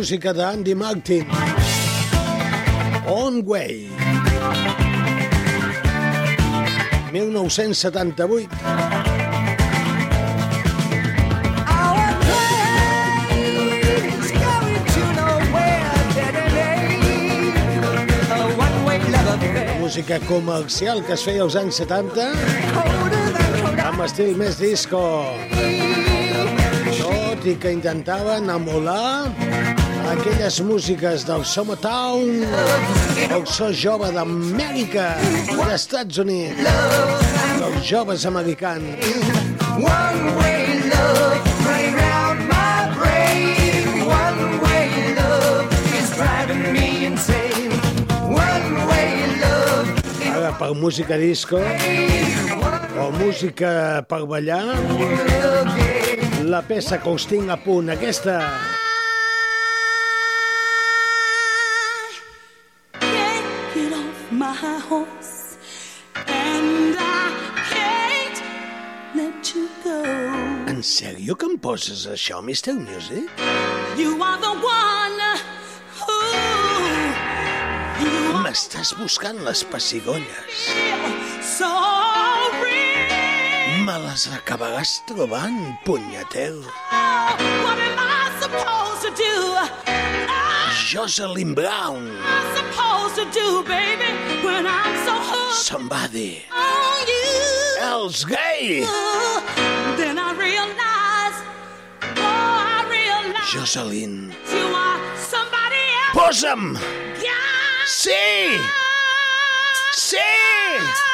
música d'Andy Martin. On Way. 1978. Música comercial que es feia als anys 70 amb estil més disco. Tot i que intentaven emular aquelles músiques del Summertown, el so jove d'Amèrica, d'Estats Units, dels joves americans. One way love running round my brain. One way love is driving me insane. One way love Ara per música disco o música per ballar, la peça que us tinc a punt, aquesta. Sèrio que em poses això, Mr. Music? You are the one who you M'estàs buscant les pessigolles. so real. Me les acabaràs trobant, punyetel. What am I supposed to do? Jocelyn Brown. I'm supposed to do, baby, when I'm so hooked Somebody. on you. Els gay. Then Jocelyn. Posa'm! Sí! Sí!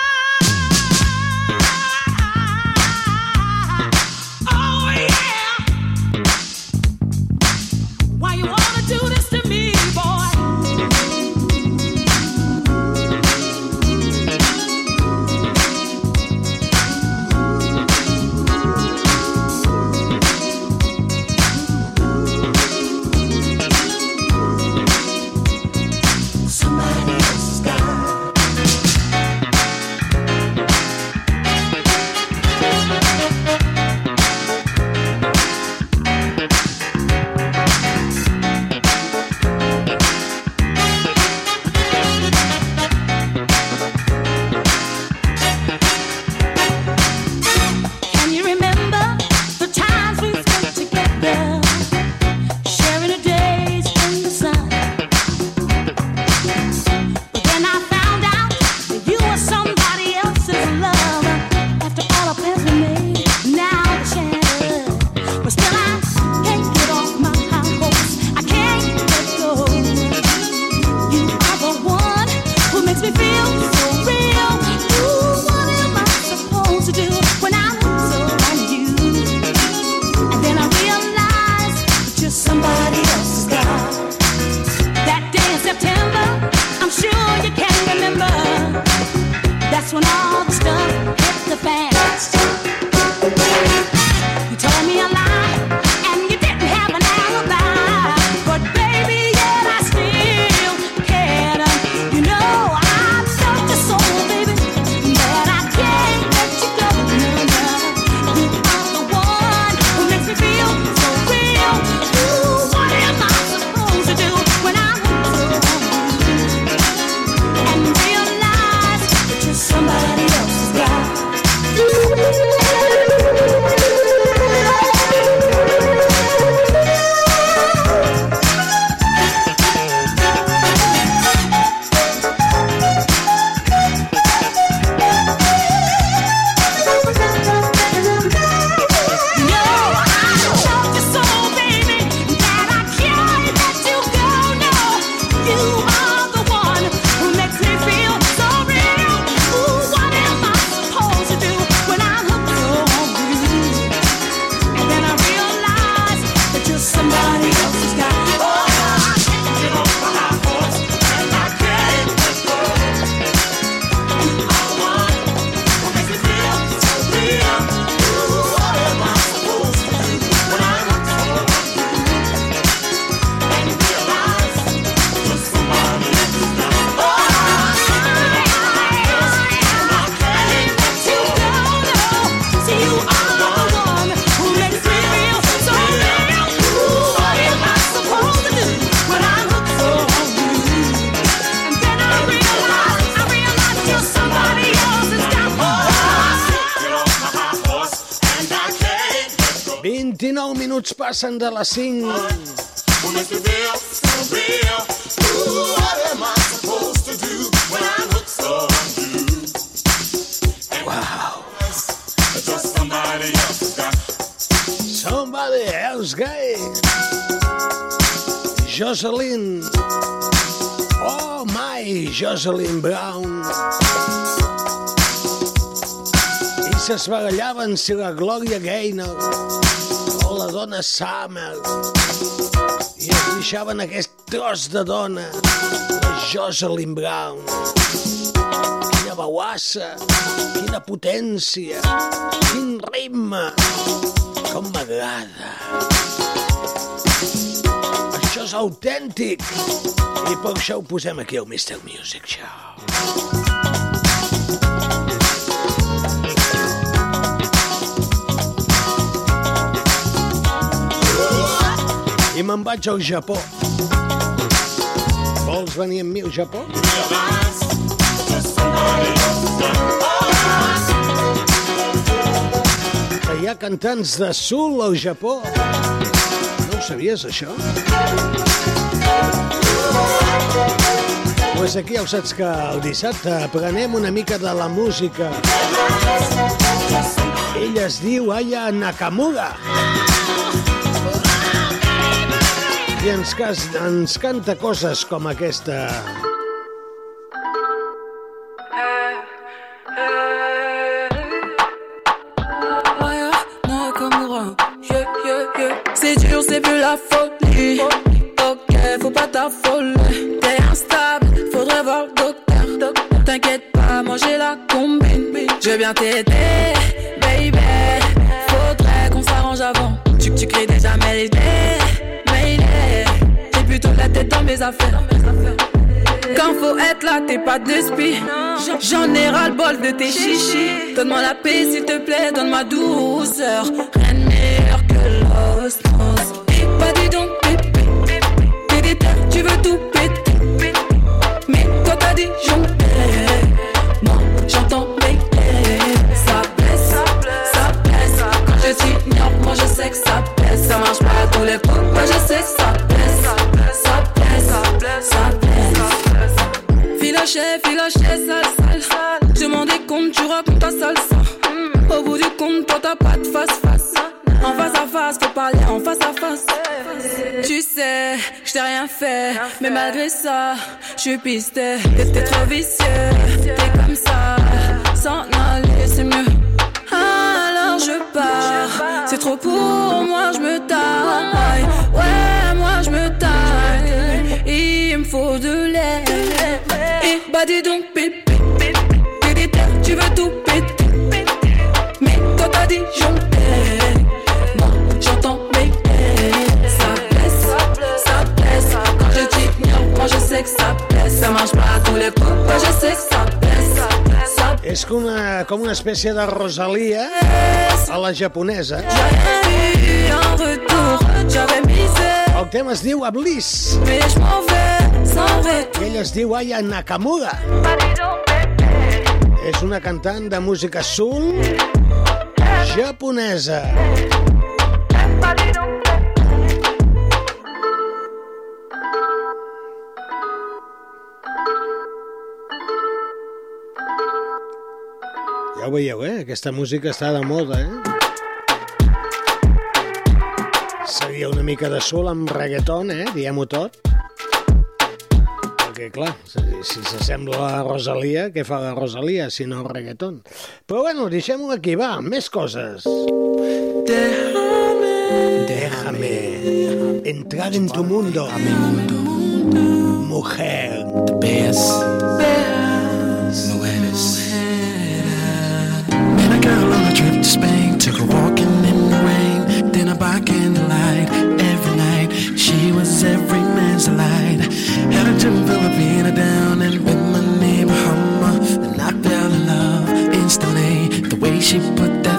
Hooked so on you? Wow. Just somebody else's guy. Somebody else. Jocelyn. Oh my, Jocelyn Brown. I s'esbarallaven si la Gloria Gaynor dona Summer. I es deixaven aquest tros de dona, la Jocelyn Brown. Quina bauassa, quina potència, quin ritme, com m'agrada. Això és autèntic i per això ho posem aquí al Mr. Music Show. I me'n vaig al Japó. Vols venir amb mi al Japó? Que hi ha cantants de sul al Japó. No ho sabies, això? Pues aquí ja ho saps que el dissabte aprenem una mica de la música. Ella es diu Aya Nakamura. I ens, cas, ens canta coses com aquesta. C'est dur, c'est plus la folie. Ok, faut pas t'affoler. T'es instable, faudrait voir le docteur. T'inquiète pas, moi j'ai la combine. Je vais bien t'aider, baby. Faudrait qu'on s'arrange avant. Tu, tu crées déjà mes idées, la tête dans mes affaires. Quand faut être là, t'es pas de spi. J'en ai ras le bol de tes chichis. Donne-moi la paix, s'il te plaît, donne ma douceur. Rien de meilleur que l'osmose. Et pas dis donc, pépé. T'es tu veux tout péter. Mais toi, t'as dit jongler. Moi, j'entends béquer. Ça blesse, ça blesse. Quand je t'ignore, moi je sais que ça blesse. Ça marche pas à tous les coups, moi je sais que ça. Blesse. Filoché, filoché, sale, sale. Je m'en tu racontes ta salsa. Au bout du compte, toi t'as pas de face face. En face à face, faut parler en face à face. Tu sais, je t'ai rien fait, mais malgré ça, je suis pisté. T'es trop vicieux, t'es comme ça. S'en aller, c'est mieux. Alors je pars, c'est trop pour moi, je me taille. Faut de l'air. Et bah dis donc, pépé. T'es déter, tu veux tout péter. Mais toi t'as dit. Moi j'entends béquer. Ça blesse, ça blesse. Quand je t'ignore, moi je sais que ça blesse. Ça marche pas à tous les coups, moi je sais que ça blesse. És com una, com una espècie de Rosalia a la japonesa. El tema es diu Abliss. Mais je ella es diu Aya Nakamura. És una cantant de música soul japonesa. Ja ho veieu, eh? Aquesta música està de moda, eh? Seria una mica de soul amb reggaeton, eh? Diem-ho tot. Perquè, clar, si, s'assembla a la Rosalia, què fa la Rosalia si no reggaeton? Però bueno, deixem-ho aquí, va, més coses. Déjame entrar en tu mundo. Mujer. Bears. Mujeres. Man, I got on a trip to Spain. Took her walking in the rain. Dinner by candlelight. Every night, she was every man's delight. Had her to Filipina down and with my neighbor Hummer. And I fell in love instantly. The way she put that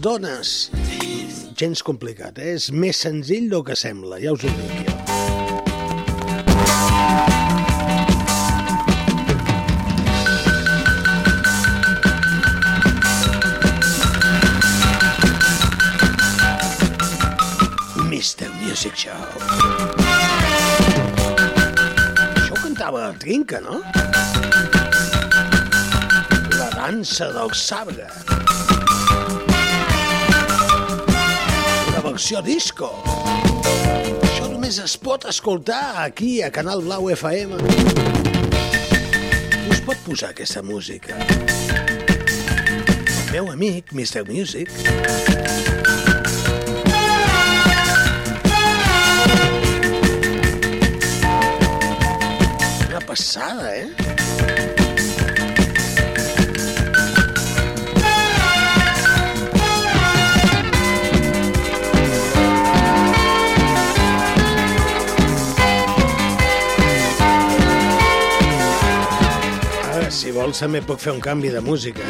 dones. Gens complicat, eh? és més senzill del que sembla, ja us ho dic jo. Mr. Music Show. Això ho cantava Trinca, no? La dansa del sabre. versió disco. Això només es pot escoltar aquí a Canal Blau FM. Us pot posar aquesta música. El meu amic, Mr. Music, Una passada, eh? Si vols també puc fer un canvi de música.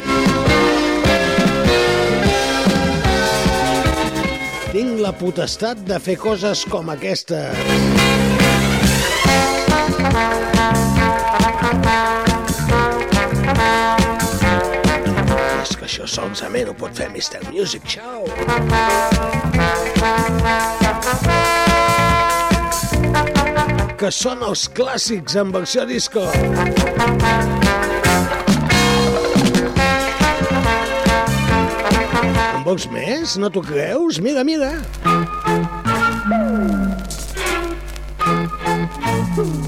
Tinc la potestat de fer coses com aquesta. És que això solament ho pot fer Mr. Music. Ciao! que són els clàssics en versió disco. pocs més, no t'ho creus? Mira, mira. Mm.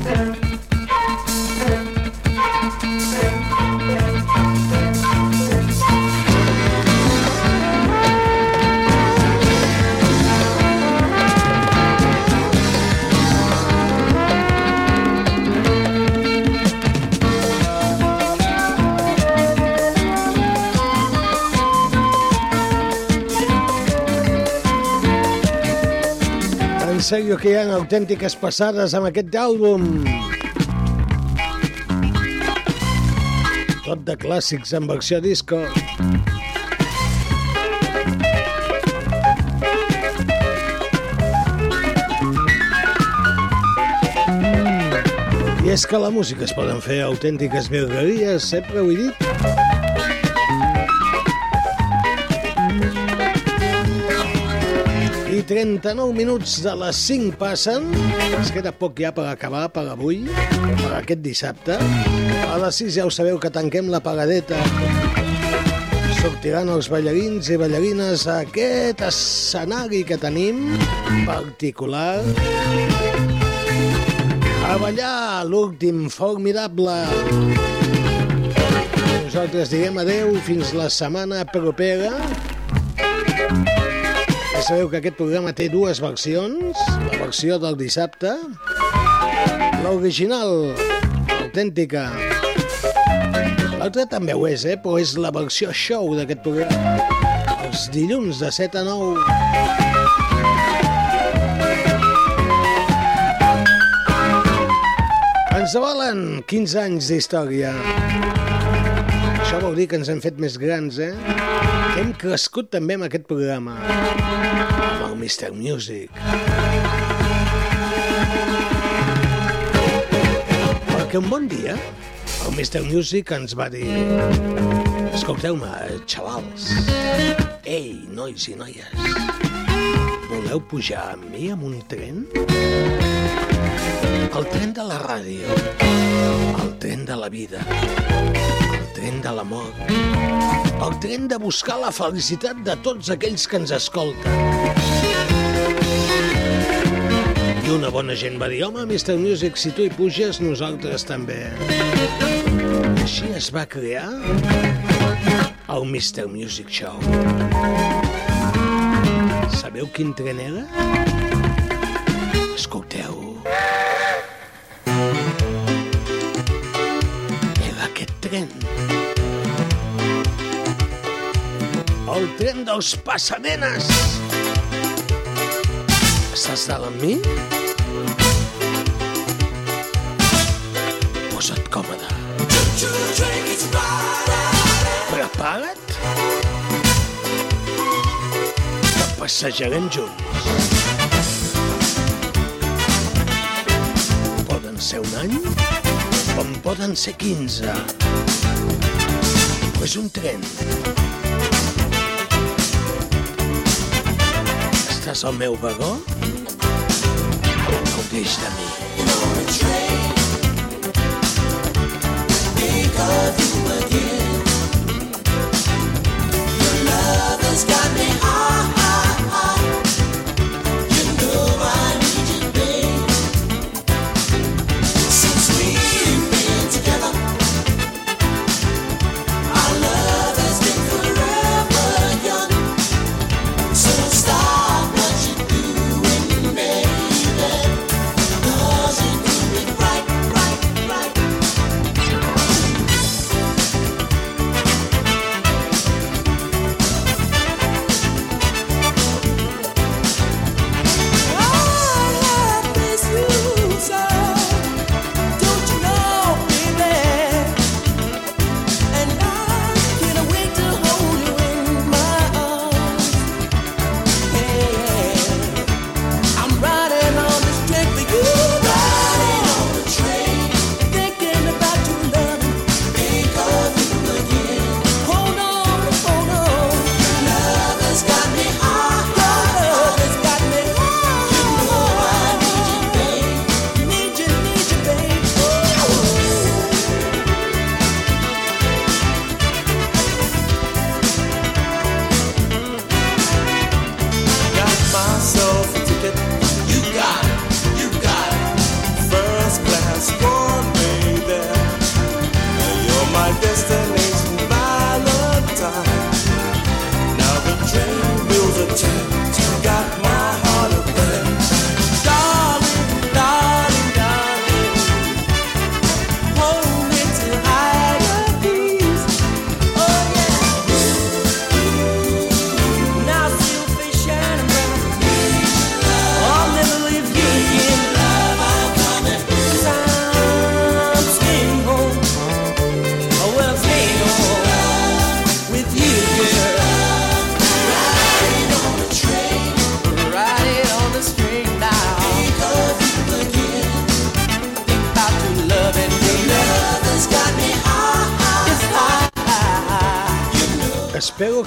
sèrio que hi ha autèntiques passades amb aquest àlbum. Tot de clàssics amb acció disco. Mm. I és que la música es poden fer autèntiques virgueries, sempre ho he dit. 39 minuts de les 5 passen. Es queda poc ja per acabar, per avui, per aquest dissabte. A les 6 ja ho sabeu que tanquem la pagadeta. Sortiran els ballarins i ballarines a aquest escenari que tenim particular. A ballar l'últim foc mirable. Nosaltres diguem adeu fins la setmana propera. Ja sabeu que aquest programa té dues versions. La versió del dissabte, l'original, autèntica. L'altra també ho és, eh? però és la versió show d'aquest programa. Els dilluns de 7 a 9. Ens avalen 15 anys d'història. Això vol dir que ens hem fet més grans, eh? Que hem crescut també amb aquest programa. Amb el Mr. Music. Perquè un bon dia, el Mr. Music ens va dir... Escolteu-me, xavals. Ei, nois i noies. Voleu pujar amb mi amb un tren? El tren de la ràdio. El tren de la vida. Tren de l'amor. El tren de buscar la felicitat de tots aquells que ens escolten. I una bona gent va dir, home, Mr. Music, si tu hi puges, nosaltres també. Així es va crear el Mr. Music Show. Sabeu quin tren era? Escolteu. Era aquest tren. El tren dels passadenes. Estàs dalt amb mi? Posa't còmode. Prepara't. Que passejarem junts. Poden ser un any, com poden ser 15. Però és un tren. Estàs al meu vagó? Gaudeix de mi. Stop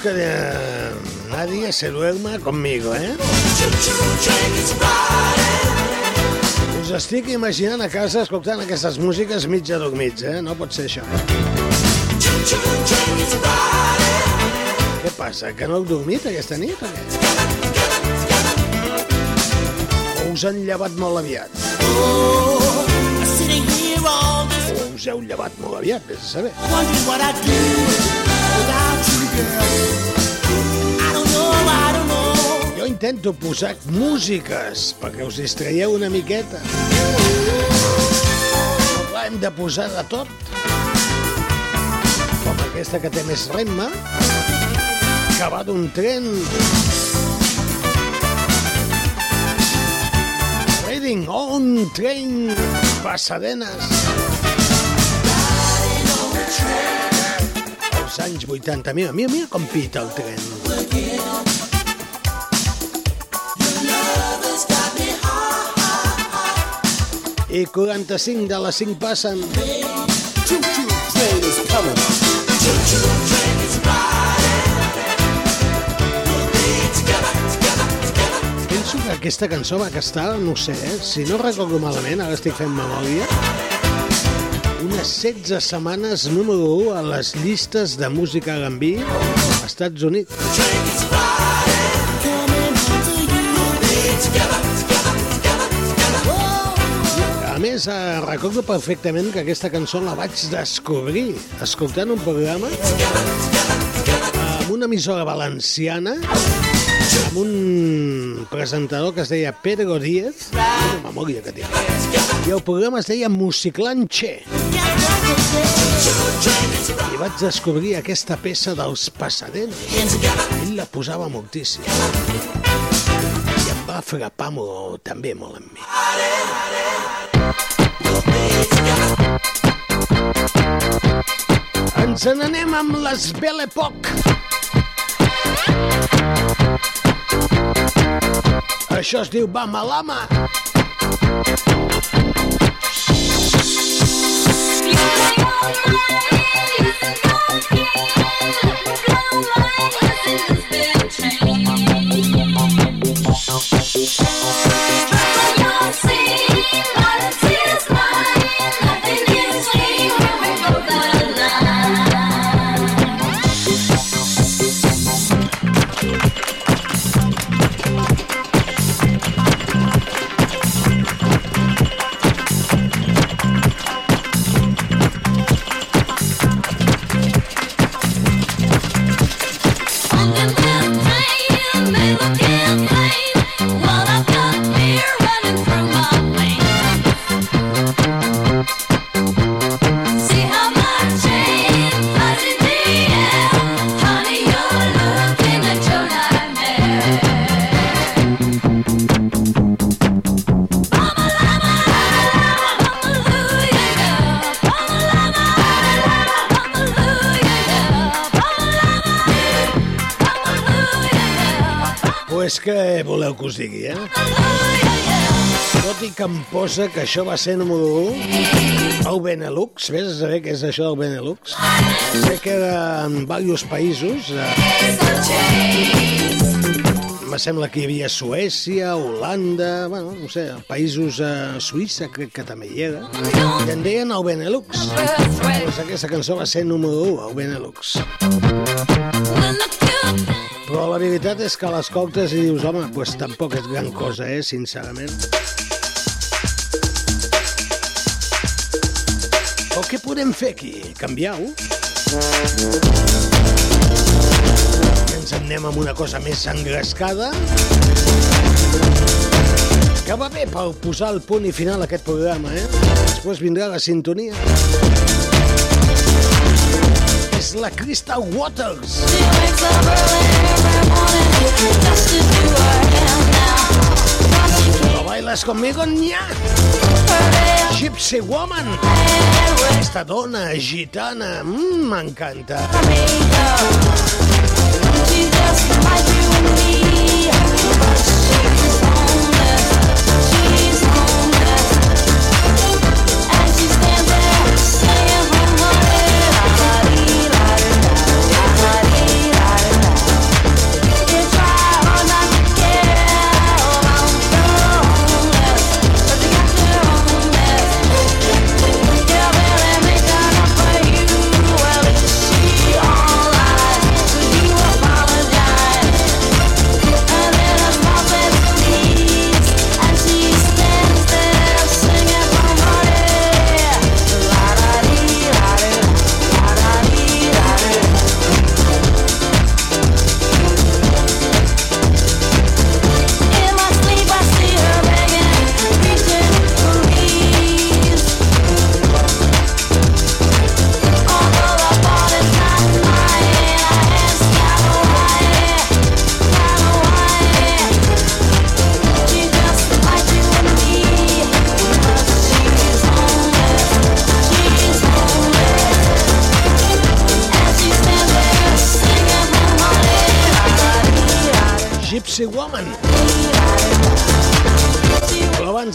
que eh, nadie se duerma conmigo, eh? Us estic imaginant a casa escoltant aquestes músiques mig adormits, eh? No pot ser això. Què passa, que no heu dormit aquesta nit o us han llevat molt aviat? This O us heu llevat molt aviat, vés a saber. Jo intento posar músiques perquè us distraieu una miqueta. Clar, hem de posar de tot. Com aquesta que té més ritme, que va d'un tren. Reading on train, Pasadenes. Els anys 80. Mira, mira, mira com pita el tren. I 45 de les 5 passen. Penso que aquesta cançó va estar, no sé, eh? si no recordo malament, ara estic fent memòria, unes 16 setmanes número 1 a les llistes de música R&B als Estats Units. A més, eh, recordo perfectament que aquesta cançó la vaig descobrir escoltant un programa amb una emissora valenciana amb un presentador que es deia Pedro Díez, una memòria que tinc. I el programa es deia Musiclan Che. I vaig descobrir aquesta peça dels Passadenes. Ell la posava moltíssim. I em va frapar molt, també molt amb mi. Ens n'anem amb les Belle Époque. Això es diu Bamalama. Pues què voleu que us digui, eh? Tot i que em posa que això va ser número 1 al Benelux, vés a saber què és això del Benelux? Sé que era en diversos països. Eh, me sembla que hi havia Suècia, Holanda, bueno, no sé, països a Suïssa, crec que també hi era. I en deien el Benelux. Pues aquesta cançó va ser número 1 al Benelux. La veritat és que l'escoltes i dius, home, pues tampoc és gran cosa, eh, sincerament. O què podem fer aquí? Canviar-ho? Ens en anem amb una cosa més engrescada? Que va bé per posar el punt i final a aquest programa, eh? Després vindrà la sintonia. És la Crystal Waters. ¿Lo bailas conmigo, ña? Gypsy Woman. Esta dona gitana, mm, m'encanta. You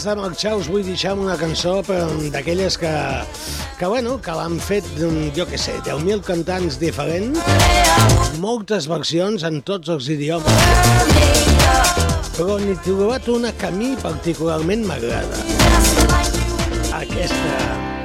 de marxar us vull deixar una cançó d'aquelles que, que, bueno, que l'han fet, mm, jo què sé, 10.000 cantants diferents, moltes versions en tots els idiomes, però n'he trobat una que a mi particularment m'agrada. Aquesta.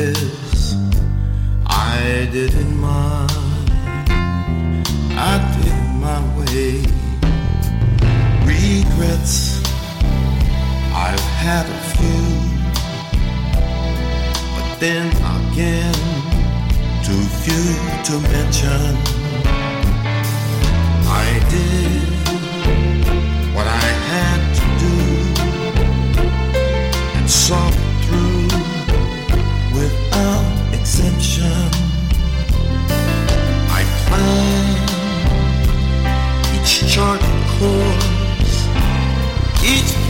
This. I did it my, I did my way. Regrets, I've had a few but then again, too few to mention. I did what I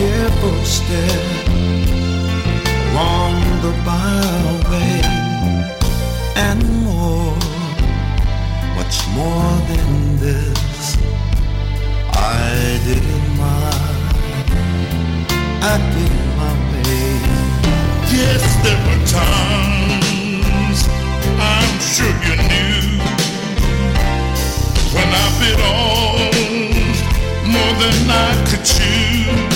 careful step along the byway and more, much more than this. I did it my, I did it my way. Yes, there were times I'm sure you knew when I bit off more than I could chew.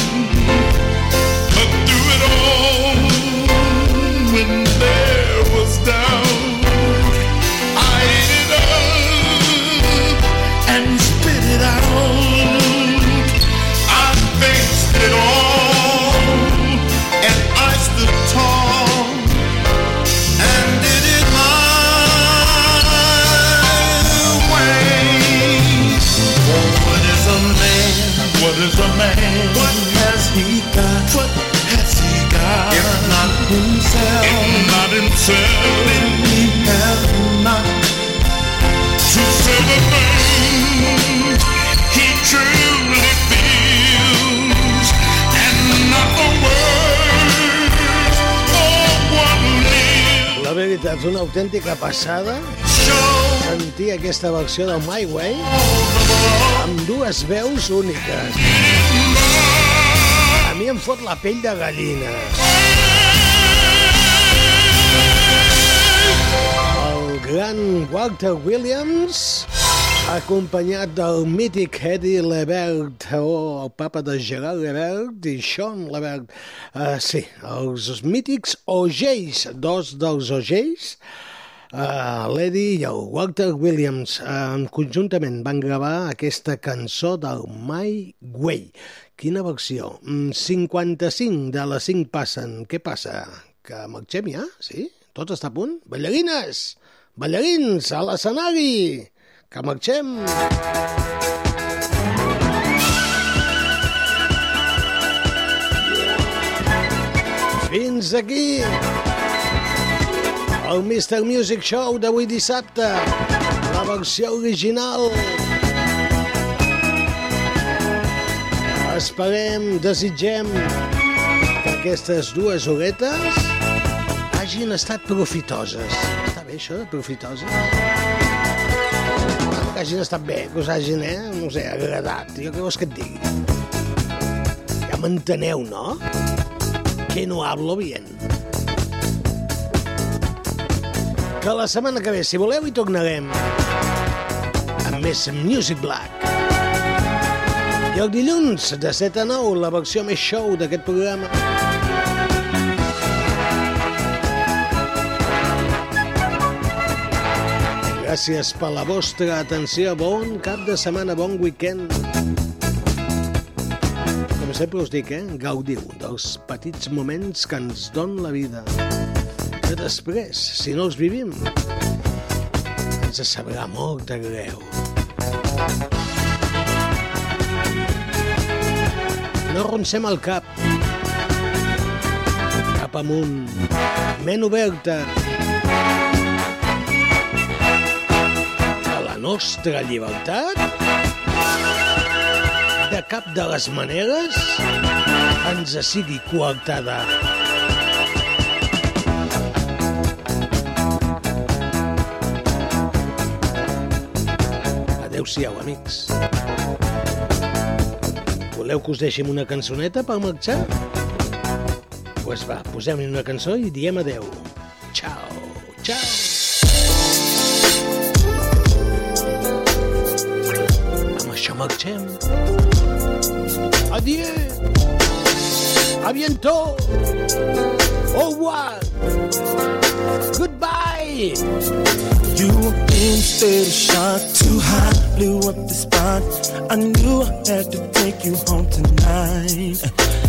He truly feels, and not. La veritat, és una autèntica passada sentir aquesta versió del My Way amb dues veus úniques. A mi em fot la pell de gallina. Gran Walter Williams acompanyat del mític Eddie Lebert o el papa de Gerard Lebert i Sean Lebert. Uh, sí, els mítics Ogells, dos dels Ogells, uh, l'Eddie i el Walter Williams uh, conjuntament van gravar aquesta cançó del My Way. Quina versió? Mm, 55 de les 5 passen. Què passa? Que marxem ja? Sí? Tot està a punt? Ballarines! Ballarins, a l'escenari! Que marxem! Fins aquí el Mr. Music Show d'avui dissabte, la versió original. Esperem, desitgem que aquestes dues horetes hagin estat profitoses. Això, de profitoses? Que hagin estat bé, que us hagin, eh, no sé, agradat. Jo què vols que et digui? Ja m'enteneu, no? Que no hablo bien. Que la setmana que ve, si voleu, hi tornarem amb més Music Black. I el dilluns, de 7 a 9, la versió més show d'aquest programa. Gràcies per la vostra atenció. Bon cap de setmana, bon weekend. Com sempre us dic, eh? Gaudiu dels petits moments que ens don la vida. Que després, si no els vivim, ens sabrà molt de greu. No arroncem el cap. Cap amunt. Ment oberta. Que la nostra llibertat de cap de les maneres ens sigui coartada. Adéu-siau, amics. Voleu que us deixem una cançoneta per marxar? Doncs pues va, posem-hi una cançó i diem adeu. Ciao, ciao. Amb això marxem. Adieu. A bientôt. Oh, Au revoir. Goodbye. You instead shot too high, blew up the spot. I knew I had to take you home tonight.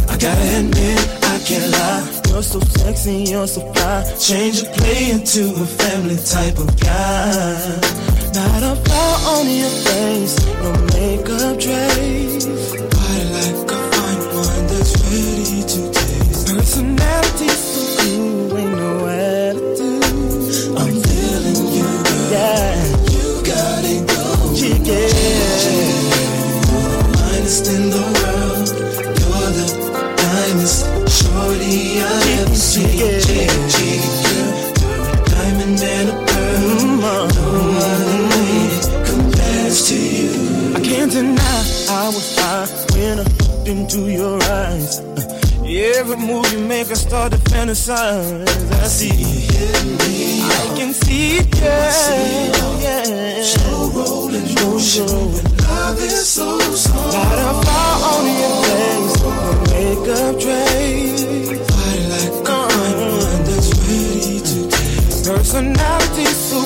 I gotta admit, I can't lie. You're so sexy, you're so fly. Change your play into a family type of guy. Not a flaw on your face, no makeup trace. Body like a fine wine that's ready to taste. Personality so cool, ain't no attitude. I'm feeling you, girl. Yeah, you got it going. Yeah, Finest in the world, you're the finest shorty I've ever seen. Jiggy, looked into your eyes. Uh, Every move you make, I start to fantasize. I see you hit me. I can see it, yeah. yeah. Slow rolling, motion. Love is so slow. Got a fire on your face, makeup trace. Body like a wine that's ready to taste. Personality so.